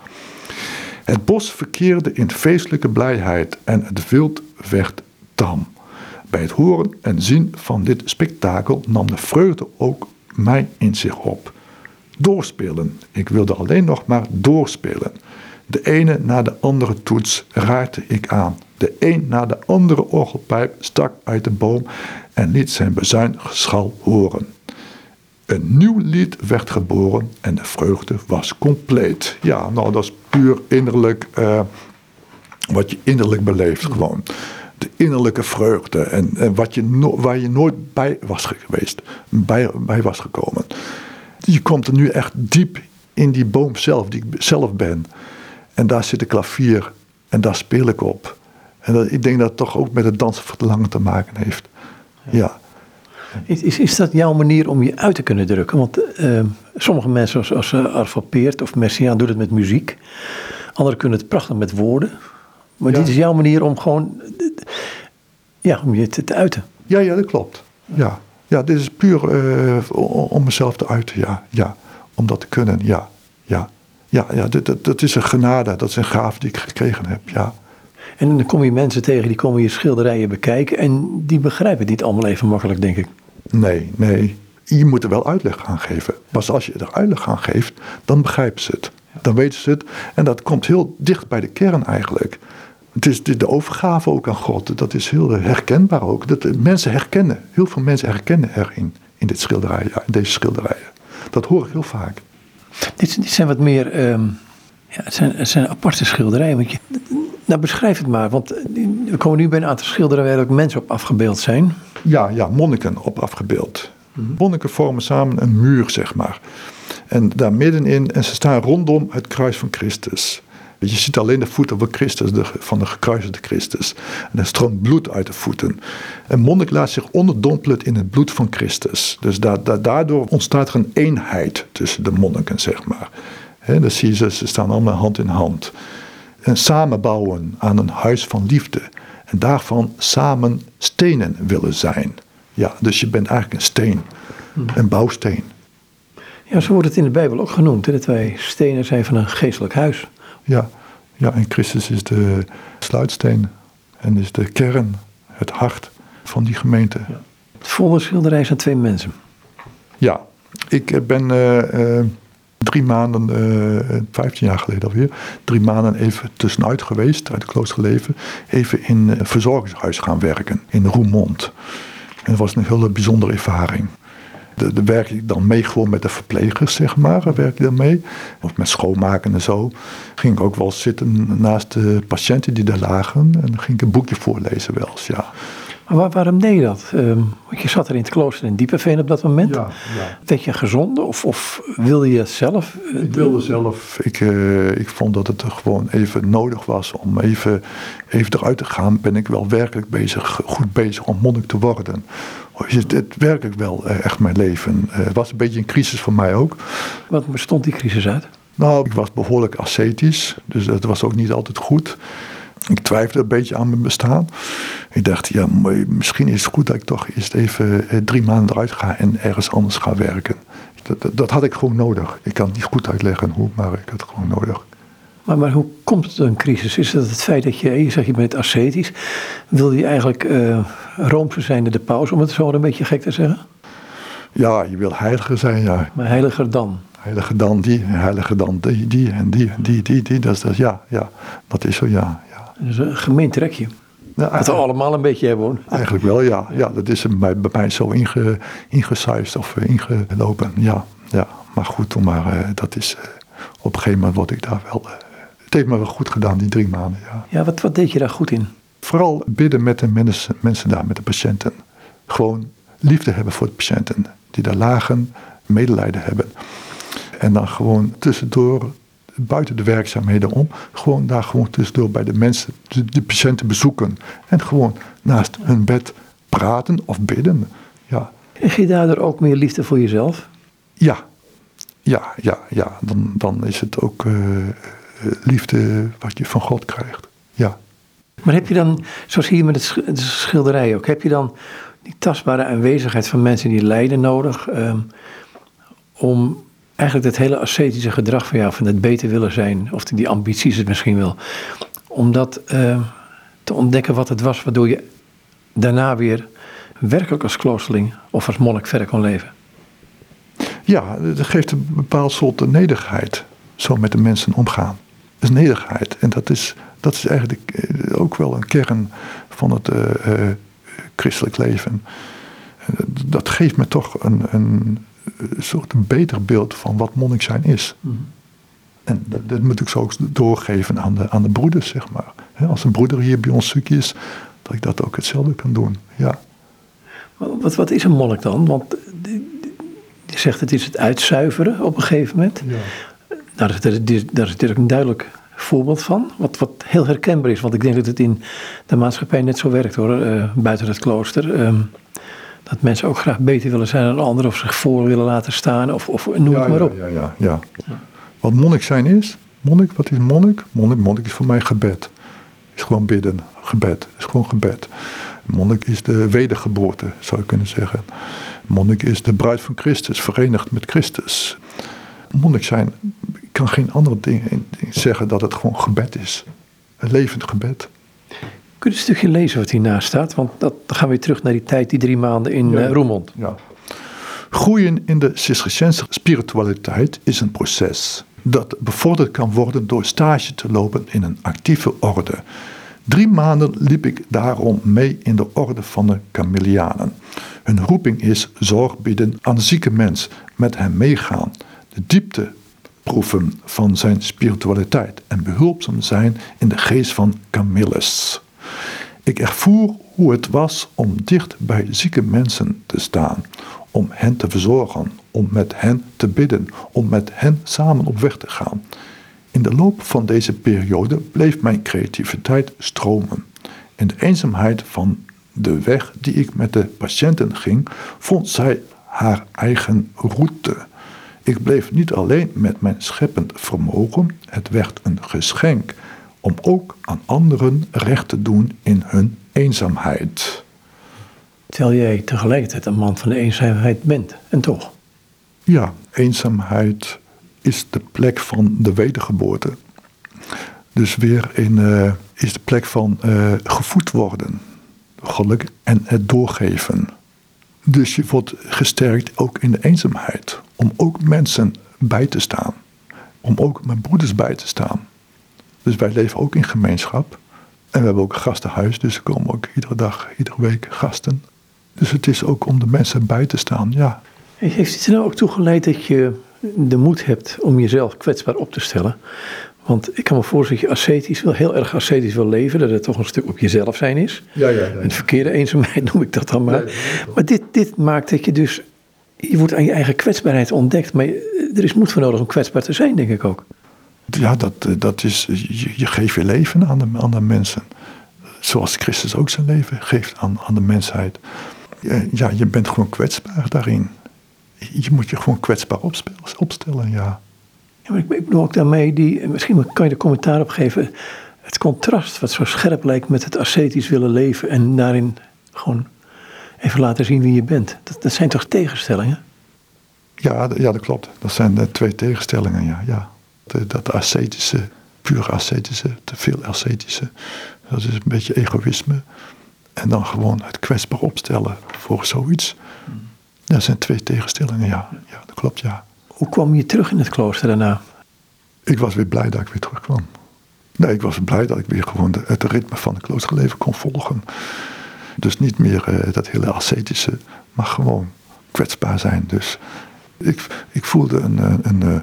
Het bos verkeerde in feestelijke blijheid en het wild werd tam. Bij het horen en zien van dit spektakel nam de vreugde ook mij in zich op. Doorspelen. Ik wilde alleen nog maar doorspelen. De ene na de andere toets raakte ik aan. De een na de andere orgelpijp stak uit de boom en liet zijn bezuingeschal horen. Een nieuw lied werd geboren en de vreugde was compleet. Ja, nou dat is puur innerlijk eh, wat je innerlijk beleeft gewoon. De innerlijke vreugde en, wat je waar je nooit bij was geweest, bij, bij was gekomen. Je komt er nu echt diep in die boom zelf, die ik zelf ben. En daar zit een klavier en daar speel ik op. En dat, ik denk dat het toch ook met het dansen verlangen te maken heeft. Ja. Is, is, is dat jouw manier om je uit te kunnen drukken? Want eh, sommige mensen, zoals, als uh, Arvo Peert of Messiaen, doen het met muziek. Anderen kunnen het prachtig met woorden. Maar Ja. dit is jouw manier om gewoon eh, ja, om je te, te uiten. Ja, ja, dat klopt. Ja, ja dit is puur eh, om om mezelf te uiten. Ja, ja. Om dat te kunnen. Ja, ja. Ja, dat, dat, dat is een genade. Dat is een gaaf die ik gekregen heb. Ja. En dan kom je mensen tegen die komen je schilderijen bekijken. En die begrijpen het niet allemaal even makkelijk, denk ik. Nee, nee. Je moet er wel uitleg aan geven. Pas als je er uitleg aan geeft, dan begrijpen ze het. Dan weten ze het. En dat komt heel dicht bij de kern eigenlijk. Het is de, overgave ook aan God. Dat is heel herkenbaar ook. Dat mensen herkennen. Heel veel mensen herkennen erin. In dit schilderij, ja, in deze schilderijen. Dat hoor ik heel vaak. Dit, dit zijn wat meer. ehm, ja, het, zijn, het zijn aparte schilderijen. Want je, nou, beschrijf het maar. Want eh, we komen nu bij een aantal schilderijen waar ook mensen op afgebeeld zijn. Ja, ja, monniken op afgebeeld. Monniken vormen samen een muur, zeg maar. En daar middenin, en ze staan rondom het kruis van Christus. Je ziet alleen de voeten van Christus, de, van de gekruisigde Christus. En er stroomt bloed uit de voeten. Een monnik laat zich onderdompelen in het bloed van Christus. Dus daardoor ontstaat er een eenheid tussen de monniken, zeg maar. He, dan zie je ze, ze staan allemaal hand in hand. En samen bouwen aan een huis van liefde. En daarvan samen stenen willen zijn. Ja, dus je bent eigenlijk een steen. Hmm. Een bouwsteen. Ja, zo wordt het in de Bijbel ook genoemd. Hè, dat wij stenen zijn van een geestelijk huis. Ja, ja, en Christus is de sluitsteen. En is de kern, het hart van die gemeente. Ja. Het zijn twee mensen. Ja, ik ben uh, drie maanden, uh, 15 jaar geleden alweer, drie maanden even tussenuit geweest uit het kloosterleven. Even in een verzorgingshuis gaan werken in Roermond. En dat was een hele bijzondere ervaring. Daar werk ik dan mee gewoon met de verplegers, zeg maar. Daar werk ik dan mee. Of met schoonmaken en zo. Ging ik ook wel zitten naast de patiënten die daar lagen. En dan ging ik een boekje voorlezen wel eens, ja. Maar waarom deed je dat? Um, want je zat er in het klooster in Diepeveen op dat moment. Ja, ja. Werd je gezonde of, of wilde je het zelf? Ik wilde zelf. Ik, uh, ik vond dat het er gewoon even nodig was om even, even eruit te gaan. Ben ik wel werkelijk bezig, goed bezig om monnik te worden. Is het, het werkelijk wel uh, echt mijn leven. Uh, het was een beetje een crisis voor mij ook. Wat bestond die crisis uit? Nou, ik was behoorlijk ascetisch. Dus dat was ook niet altijd goed. Ik twijfelde een beetje aan mijn bestaan. Ik dacht, ja, misschien is het goed dat ik toch eerst even eh, drie maanden eruit ga en ergens anders ga werken. Dat, dat, had ik gewoon nodig. Ik kan het niet goed uitleggen hoe, maar ik had het gewoon nodig. Maar, maar hoe komt het een crisis? Is dat het feit dat je, je zegt je bent ascetisch, wil je eigenlijk uh, roomser zijn dan de paus, om het zo een beetje gek te zeggen? Ja, je wil heiliger zijn, ja. Maar heiliger dan? Heiliger dan die, heiliger dan die, die en die, die, die, die. Dat is, dat, ja, ja, dat is zo, ja. Dat is een gemeen trekje. Ja, dat we allemaal een beetje hebben hoor. Eigenlijk wel, ja. ja dat is bij, bij mij zo inge, ingesuist of eh, ingelopen. Ja, ja. Maar goed, maar, uh, dat is, op een gegeven moment word ik daar wel... Het heeft me wel goed gedaan, die drie maanden. Ja, ja wat, wat deed je daar goed in? Vooral bidden met de mensen, mensen daar, met de patiënten. Gewoon liefde hebben voor de patiënten. Die daar lagen, medelijden hebben. En dan gewoon tussendoor buiten de werkzaamheden om. Gewoon daar gewoon tussendoor bij de mensen, de, patiënten bezoeken. En gewoon naast hun bed praten of bidden. Ja. Krijg je daardoor ook meer liefde voor jezelf? Ja, ja, ja, ja. Dan, dan is het ook uh, liefde wat je van God krijgt. Ja. Maar heb je dan, zoals hier met het schilderij ook, heb je dan die tastbare aanwezigheid van mensen die lijden nodig um, om eigenlijk dat hele ascetische gedrag van jou, van het beter willen zijn, of die ambities het misschien wel, om dat uh, te ontdekken wat het was, waardoor je daarna weer werkelijk als kloosterling of als monnik verder kon leven. Ja, dat geeft een bepaald soort nederigheid, zo met de mensen omgaan. Is nederigheid. En dat is, dat is eigenlijk eh, ook wel een kern van het uh, uh, christelijk leven. Dat geeft me toch een, een, soort een beter beeld van wat monnik zijn is. Mhm. En dat, dat, moet ik zo ook doorgeven aan de, aan de broeders, zeg maar. als een broeder hier bij ons zoek is, dat ik dat ook hetzelfde kan doen. Ja. Wat, wat is een monnik dan? Want je zegt het is het uitzuiveren op een gegeven moment. Ja. Daar, is, daar is natuurlijk een duidelijk voorbeeld van. Wat, wat heel herkenbaar is. Want ik denk dat het in de maatschappij net zo werkt hoor. Uh, buiten het klooster. Ehm, dat mensen ook graag beter willen zijn dan anderen of zich voor willen laten staan of, of noem het maar op. Ja, ja, ja, ja. Wat monnik zijn is, monnik, wat is monnik? Monnik, monnik is voor mij gebed. Is gewoon bidden, gebed, is gewoon gebed. Monnik is de wedergeboorte, zou je kunnen zeggen. Monnik is de bruid van Christus, verenigd met Christus. Monnik zijn, kan geen andere dingen zeggen dat het gewoon gebed is. Een levend gebed. Kun je een stukje lezen wat hiernaast staat? Want dat, dan gaan we weer terug naar die tijd, die drie maanden in ja, uh, Roermond. Ja. Groeien in de Cisterciënse spiritualiteit is een proces dat bevorderd kan worden door stage te lopen in een actieve orde. Drie maanden liep ik daarom mee in de orde van de Camillianen. Hun roeping is zorg bieden aan zieke mens, met hem meegaan, de diepte proeven van zijn spiritualiteit en behulpzaam zijn in de geest van Camillus. Ik ervoer hoe het was om dicht bij zieke mensen te staan, om hen te verzorgen, om met hen te bidden, om met hen samen op weg te gaan. In de loop van deze periode bleef mijn creativiteit stromen. In de eenzaamheid van de weg die ik met de patiënten ging, vond zij haar eigen route. Ik bleef niet alleen met mijn scheppend vermogen, het werd een geschenk om ook aan anderen recht te doen in hun eenzaamheid. Terwijl jij tegelijkertijd een man van de eenzaamheid bent, en toch? Ja, eenzaamheid is de plek van de wedergeboorte. Dus weer in, uh, is de plek van uh, gevoed worden, geluk en het doorgeven. Dus je wordt gesterkt ook in de eenzaamheid. Om ook mensen bij te staan. Om ook mijn broeders bij te staan. Dus wij leven ook in gemeenschap. En we hebben ook een gastenhuis, dus er komen ook iedere dag, iedere week gasten. Dus het is ook om de mensen bij te staan, ja. Heeft het er nou ook toegeleid dat je de moed hebt om jezelf kwetsbaar op te stellen? Want ik kan me voorstellen dat je ascetisch wil, heel erg ascetisch wil leven, dat het toch een stuk op jezelf zijn is. Ja, ja, ja. Een verkeerde eenzaamheid noem ik dat dan maar. maar dit, dit maakt dat je dus, je wordt aan je eigen kwetsbaarheid ontdekt, maar er is moed voor nodig om kwetsbaar te zijn, denk ik ook. Ja, dat, dat is, je, je geeft je leven aan de, aan de mensen. Zoals Christus ook zijn leven geeft aan, aan de mensheid. Ja, je bent gewoon kwetsbaar daarin. Je moet je gewoon kwetsbaar opstellen, ja. ja maar ik bedoel ook daarmee, die, misschien kan je er commentaar op geven. Het contrast wat zo scherp lijkt met het ascetisch willen leven en daarin gewoon even laten zien wie je bent. Dat, dat zijn toch tegenstellingen? Ja, ja, dat klopt. Dat zijn de twee tegenstellingen, ja. ja. dat ascetische, puur ascetische, te veel ascetische, dat is een beetje egoïsme. En dan gewoon het kwetsbaar opstellen voor zoiets. Dat zijn twee tegenstellingen, ja. Ja, dat klopt, ja. Hoe kwam je terug in het klooster daarna? Ik was weer blij dat ik weer terugkwam. Nee, ik was blij dat ik weer gewoon het ritme van het kloosterleven kon volgen. Dus niet meer eh, dat hele ascetische, maar gewoon kwetsbaar zijn. Dus ik, ik voelde een, een, een, een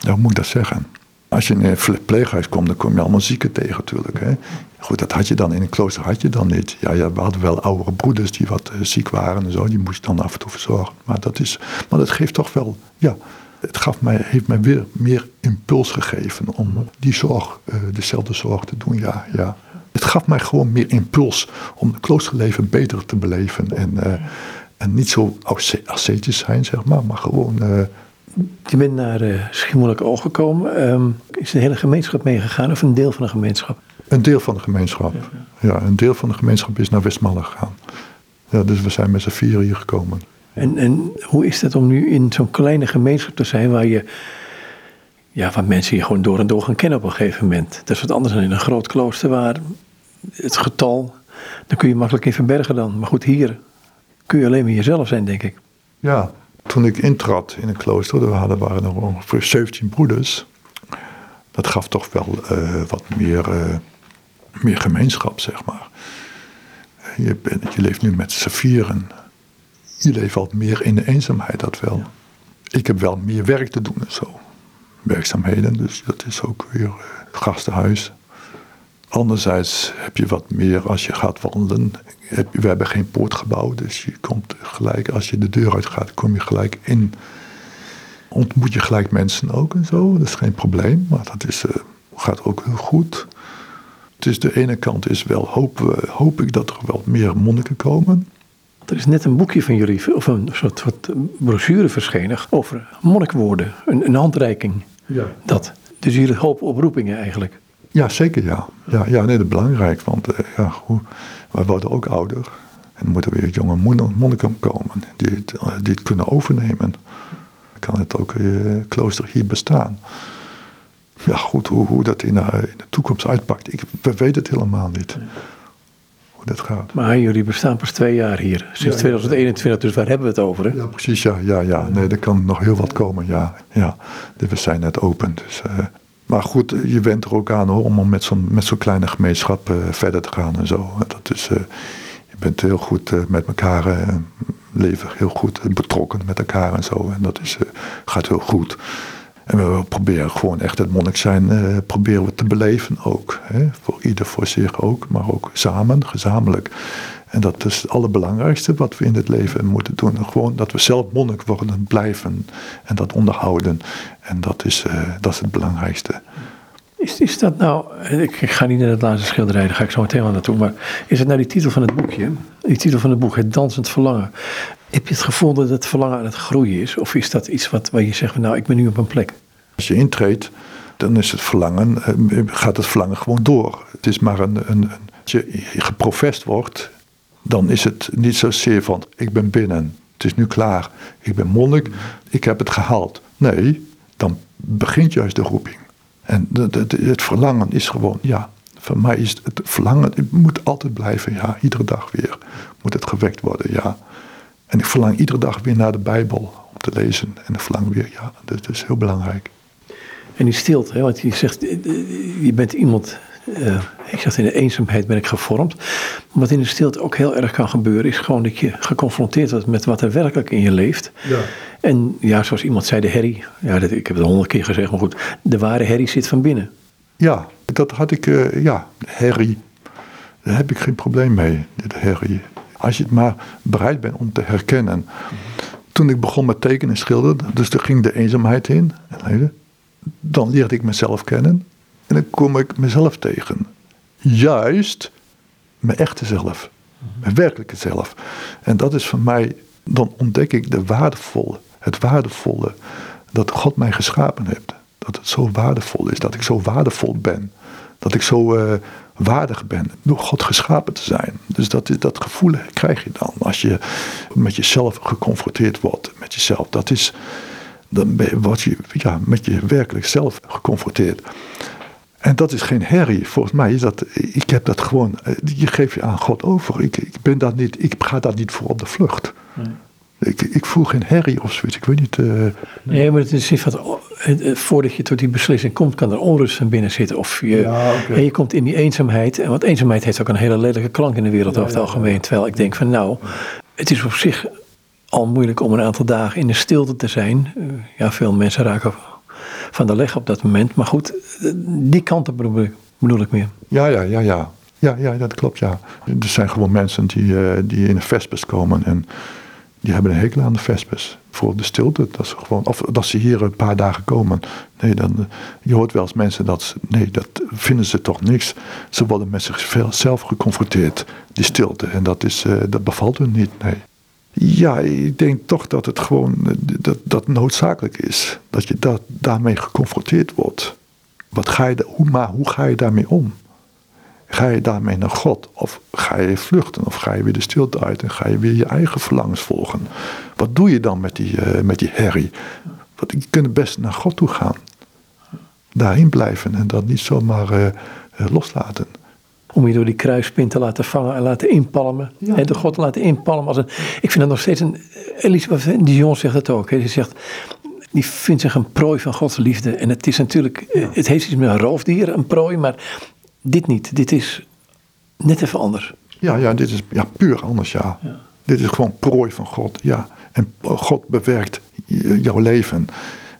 hoe moet ik dat zeggen? Als je in een verpleeghuis komt, dan kom je allemaal zieken tegen natuurlijk. Hè? Goed, dat had je dan in een klooster had je dan niet. Ja, ja, we hadden wel oudere broeders die wat ziek waren en zo. Die moest dan af en toe verzorgen. Maar dat, is, maar dat geeft toch wel, ja, het gaf mij, heeft mij weer meer impuls gegeven om die zorg, dezelfde zorg te doen. Ja, ja. Het gaf mij gewoon meer impuls om het kloosterleven beter te beleven. En, uh, en niet zo ascetisch zijn, zeg maar, maar gewoon je bent naar uh, Schiermonnikoog gekomen. Um, is de hele gemeenschap meegegaan of een deel van de gemeenschap? Een deel van de gemeenschap. Ja, een deel van de gemeenschap is naar Westmalle gegaan. Ja, dus we zijn met z'n vier hier gekomen. En, en hoe is het om nu in zo'n kleine gemeenschap te zijn waar je... Ja, waar mensen je gewoon door en door gaan kennen op een gegeven moment. Dat is wat anders dan in een groot klooster waar het getal... Dan kun je makkelijk in verbergen dan. Maar goed, hier kun je alleen maar jezelf zijn, denk ik. Ja, toen ik intrad in een klooster, er waren, waren er ongeveer 17 broeders. Dat gaf toch wel uh, wat meer, uh, meer gemeenschap, zeg maar. Je, bent, je leeft nu met z'n vieren. Je leeft wat meer in de eenzaamheid, dat wel. Ik heb wel meer werk te doen en zo. Werkzaamheden, dus dat is ook weer uh, gastenhuis. Anderzijds heb je wat meer als je gaat wandelen. We hebben geen poortgebouw, dus je komt gelijk, als je de deur uit gaat, kom je gelijk in. Ontmoet je gelijk mensen ook en zo, dat is geen probleem, maar dat is, uh, gaat ook heel goed. Is de ene kant is wel, hoop, hoop ik dat er wel meer monniken komen. Er is net een boekje van jullie, of een soort, brochure verschenen over monnikwoorden, een, een handreiking. Ja. Dat. Dus jullie hopen oproepingen eigenlijk. Ja, zeker ja. Ja, ja nee, dat is belangrijk, want uh, ja, goed, wij worden ook ouder. En er moeten weer jonge monniken komen die het, eh, die het kunnen overnemen. Dan kan het ook uh, klooster hier bestaan. Ja, goed, hoe, hoe dat in de, in de toekomst uitpakt, ik, we weten het helemaal niet. Hoe dat gaat. Maar jullie bestaan pas twee jaar hier, sinds 2021, dus waar hebben we het over? Hè? Ja, precies, ja, ja, ja. Nee, er kan nog heel wat komen, ja. ja. We zijn net open, dus uh, maar goed, je went er ook aan hoor, om met zo'n zo'n kleine gemeenschap uh, verder te gaan en zo. Dat is, uh, je bent heel goed uh, met elkaar, leven heel goed betrokken met elkaar en zo. En dat is, gaat heel goed. En we proberen gewoon echt het monnik zijn, proberen we te beleven ook. Hè? Voor ieder voor zich ook, maar ook samen, gezamenlijk. En dat is het allerbelangrijkste wat we in het leven moeten doen. Gewoon dat we zelf monnik worden, blijven en dat onderhouden. En dat is, uh, dat is het belangrijkste. Is, is dat nou, ik, ik ga niet naar het laatste schilderij, daar ga ik zo meteen wel naartoe, maar is het nou die titel van het boekje, die titel van het boek, Het Dansend Verlangen. Heb je het gevoel dat het verlangen aan het groeien is? Of is dat iets wat, waar je zegt, nou ik ben nu op een plek? Als je intreedt, dan is het verlangen, eh, gaat het verlangen gewoon door. Het is maar een, een, een als je geprofest wordt, dan is het niet zozeer van ik ben binnen, het is nu klaar, ik ben monnik, ik heb het gehaald. Nee, dan begint juist de roeping. En het verlangen is gewoon, ja, voor mij is het verlangen, het moet altijd blijven, ja, iedere dag weer moet het gewekt worden, ja. En ik verlang iedere dag weer naar de Bijbel om te lezen. En ik verlang weer, ja, dat is heel belangrijk. En die stilte, hè, want je zegt, je bent iemand, uh, ik zeg in de eenzaamheid ben ik gevormd. Maar wat in de stilte ook heel erg kan gebeuren, is gewoon dat je geconfronteerd wordt met wat er werkelijk in je leeft. Ja. En ja, zoals iemand zei, de herrie, ja, dat, ik heb het honderd keer gezegd, maar goed, de ware herrie zit van binnen. Ja, dat had ik, uh, ja, herrie, daar heb ik geen probleem mee, de herrie. Als je het maar bereid bent om te herkennen. Toen ik begon met tekenen en schilderen, dus er ging de eenzaamheid in. Dan leerde ik mezelf kennen. En dan kom ik mezelf tegen. Juist mijn echte zelf. Mijn werkelijke zelf. En dat is voor mij, dan ontdek ik de waardevolle, het waardevolle dat God mij geschapen heeft. Dat het zo waardevol is, dat ik zo waardevol ben. Dat ik zo uh, waardig ben door God geschapen te zijn. Dus dat, dat gevoel krijg je dan als je met jezelf geconfronteerd wordt. Met jezelf. Dat is, dan word je ja, met je werkelijk zelf geconfronteerd. En dat is geen herrie. Volgens mij is dat, ik heb dat gewoon, eh, je geeft je aan God over. Ik, ik, ben dat niet, ik ga daar niet voor op de vlucht. Nee. Ik, ik voel geen herrie of zoiets. Ik weet niet. Uh, nee, maar het is van, voordat je tot die beslissing komt, kan er onrust van binnen zitten. Of je, en je komt in die eenzaamheid. En want eenzaamheid heeft ook een hele lelijke klank in de wereld over het algemeen. Terwijl ik denk van nou, het is op zich al moeilijk om een aantal dagen in de stilte te zijn. Ja, veel mensen raken van de leg op dat moment. Maar goed, die kanten bedoel ik, bedoel ik meer. Ja, ja, ja, ja. Ja, ja, dat klopt, ja. Er zijn gewoon mensen die, uh, die in een vespers komen en die hebben een hekel aan de vespers. Voor de stilte, dat ze gewoon, of dat ze hier een paar dagen komen. Nee, dan, je hoort wel eens mensen dat, ze, nee, dat vinden ze toch niks. Ze worden met zichzelf geconfronteerd, die stilte. En dat, is, uh, dat bevalt hun niet, nee. Ja, ik denk toch dat het gewoon dat, dat noodzakelijk is. Dat je dat, daarmee geconfronteerd wordt. Wat ga je, hoe, maar hoe ga je daarmee om? Ga je daarmee naar God? Of ga je vluchten? Of ga je weer de stilte uit en ga je weer je eigen verlangens volgen? Wat doe je dan met die, uh, met die herrie? Want je kunt best naar God toe gaan. Daarin blijven en dat niet zomaar uh, loslaten. Om je door die kruispin te laten vangen en laten inpalmen. Ja. En de God te laten inpalmen. Als een, ik vind dat nog steeds een. Elisabeth Dion zegt het ook. Hè. Ze zegt. Die vindt zich een prooi van Gods liefde. En het is natuurlijk. Het heeft iets met een roofdier, een prooi. Maar dit niet. Dit is net even anders. Ja, ja dit is ja, puur anders, ja. ja. Dit is gewoon prooi van God, ja. En God bewerkt jouw leven.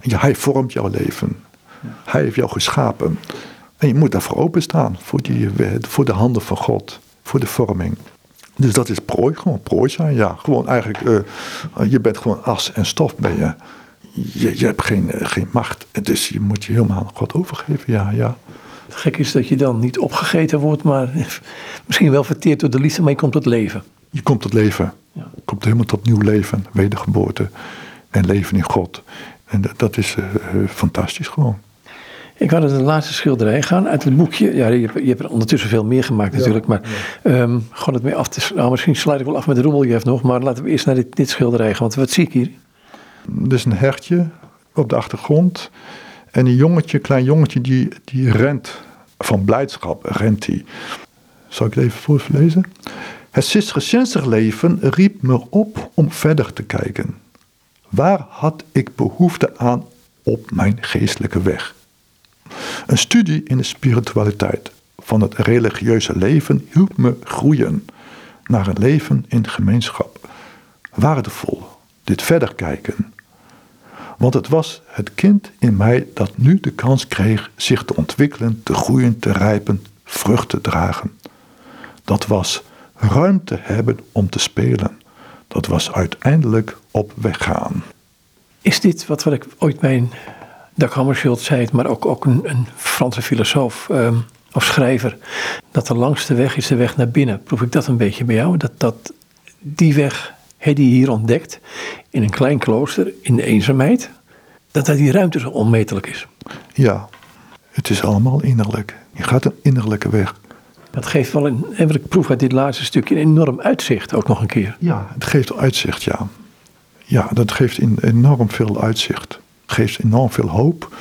Ja, hij vormt jouw leven. Hij heeft jou geschapen. En je moet daarvoor openstaan, voor, die, voor de handen van God, voor de vorming. Dus dat is prooi, gewoon prooi zijn, ja. Gewoon eigenlijk, uh, je bent gewoon as en stof ben je. Je, je hebt geen, uh, geen macht, dus je moet je helemaal aan God overgeven, ja, ja. Het gek is dat je dan niet opgegeten wordt, maar misschien wel verteerd door de liefde, maar je komt tot leven. Je komt tot leven. Ja. Je komt helemaal tot nieuw leven, wedergeboorte en leven in God. En dat is uh, fantastisch gewoon. Ik had het de laatste schilderij gaan uit het boekje. Ja, je, je hebt er ondertussen veel meer gemaakt natuurlijk. Maar ja. um, gewoon het mee af te nou, Misschien sluit ik wel af met de Roebeljef nog. Maar laten we eerst naar dit, dit schilderij gaan. Want wat zie ik hier? Er is een hertje op de achtergrond. En een jongetje, klein jongetje, die, die rent van blijdschap, rent hij. Zal ik het even voorlezen? Het Cisterciënser leven riep me op om verder te kijken. Waar had ik behoefte aan op mijn geestelijke weg? Een studie in de spiritualiteit van het religieuze leven hielp me groeien naar een leven in gemeenschap. Waardevol, dit verder kijken. Want het was het kind in mij dat nu de kans kreeg zich te ontwikkelen, te groeien, te rijpen, vrucht te dragen. Dat was ruimte hebben om te spelen. Dat was uiteindelijk op weg gaan. Is dit wat, wat ik ooit mijn Dag Hammarskjöld zei het, maar ook, ook een, een Franse filosoof ehm, of schrijver, dat de langste weg is de weg naar binnen. Proef ik dat een beetje bij jou? Dat, dat die weg, die je hier ontdekt, in een klein klooster, in de eenzaamheid, dat daar die ruimte zo onmetelijk is. Ja, het is allemaal innerlijk. Je gaat een innerlijke weg. Dat geeft wel een, en wat ik proef uit dit laatste stukje, een enorm uitzicht ook nog een keer. Ja, het geeft uitzicht, ja. Ja, dat geeft enorm veel uitzicht. Geeft enorm veel hoop.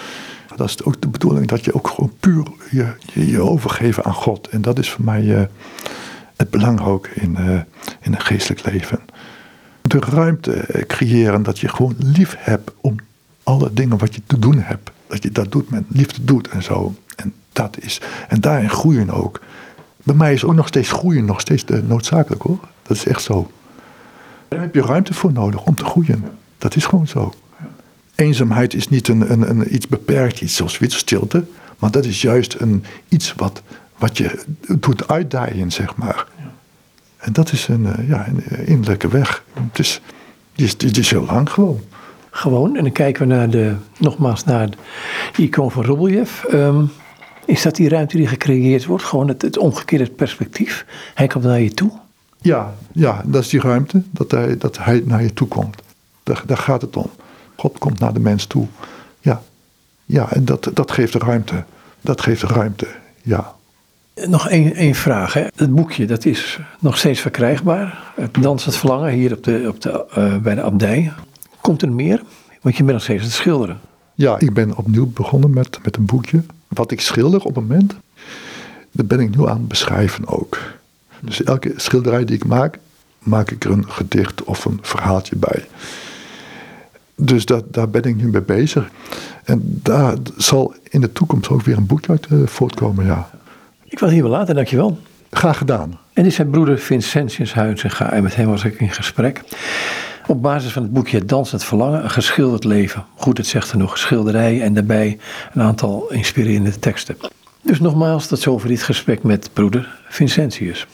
Dat is ook de bedoeling dat je ook gewoon puur je, je, overgeven aan God. En dat is voor mij eh, het belang ook in, eh, in het geestelijk leven. De ruimte eh, creëren dat je gewoon lief hebt om alle dingen wat je te doen hebt. Dat je dat doet met liefde doet en zo. En dat is. En daarin groeien ook. Bij mij is ook nog steeds groeien nog steeds noodzakelijk hoor. Dat is echt zo. Daar heb je ruimte voor nodig om te groeien. Dat is gewoon zo. Eenzaamheid is niet een, een, een iets beperkt, iets zoals stilte. Maar dat is juist een, iets wat, wat je doet uitdijen, zeg maar. En dat is een, eh, ja, een eh, innerlijke weg. Het is, die is, is heel lang gewoon. Gewoon, en dan kijken we naar de, nogmaals naar de icoon van Robeljev. Ehm, is dat die ruimte die gecreëerd wordt? Gewoon het, het omgekeerde perspectief. Hij komt naar je toe. Ja, ja, dat is die ruimte, dat hij, dat hij naar je toe komt. Daar, daar gaat het om. God komt naar de mens toe. Ja, ja en dat, dat geeft ruimte. Dat geeft ruimte, ja. Nog één, één vraag. Hè. Het boekje dat is nog steeds verkrijgbaar. Het Dansend Verlangen hier op de, op de, eh, bij de abdij. Komt er meer? Want je bent nog steeds aan het schilderen. Ja, ik ben opnieuw begonnen met, met een boekje. Wat ik schilder op het moment, dat ben ik nu aan het beschrijven ook. Dus elke schilderij die ik maak, maak ik er een gedicht of een verhaaltje bij. Dus dat, daar ben ik nu mee bezig. En daar zal in de toekomst ook weer een boekje uit eh, voortkomen, ja. Ik wil hier wel laten, dankjewel. Graag gedaan. En dit is zijn broeder Vincentius Huizinga en met hem was ik in gesprek. Op basis van het boekje Het Dansend Verlangen, een geschilderd leven. Goed, het zegt er nog, schilderijen en daarbij een aantal inspirerende teksten. Dus nogmaals, tot zover dit gesprek met broeder Vincentius.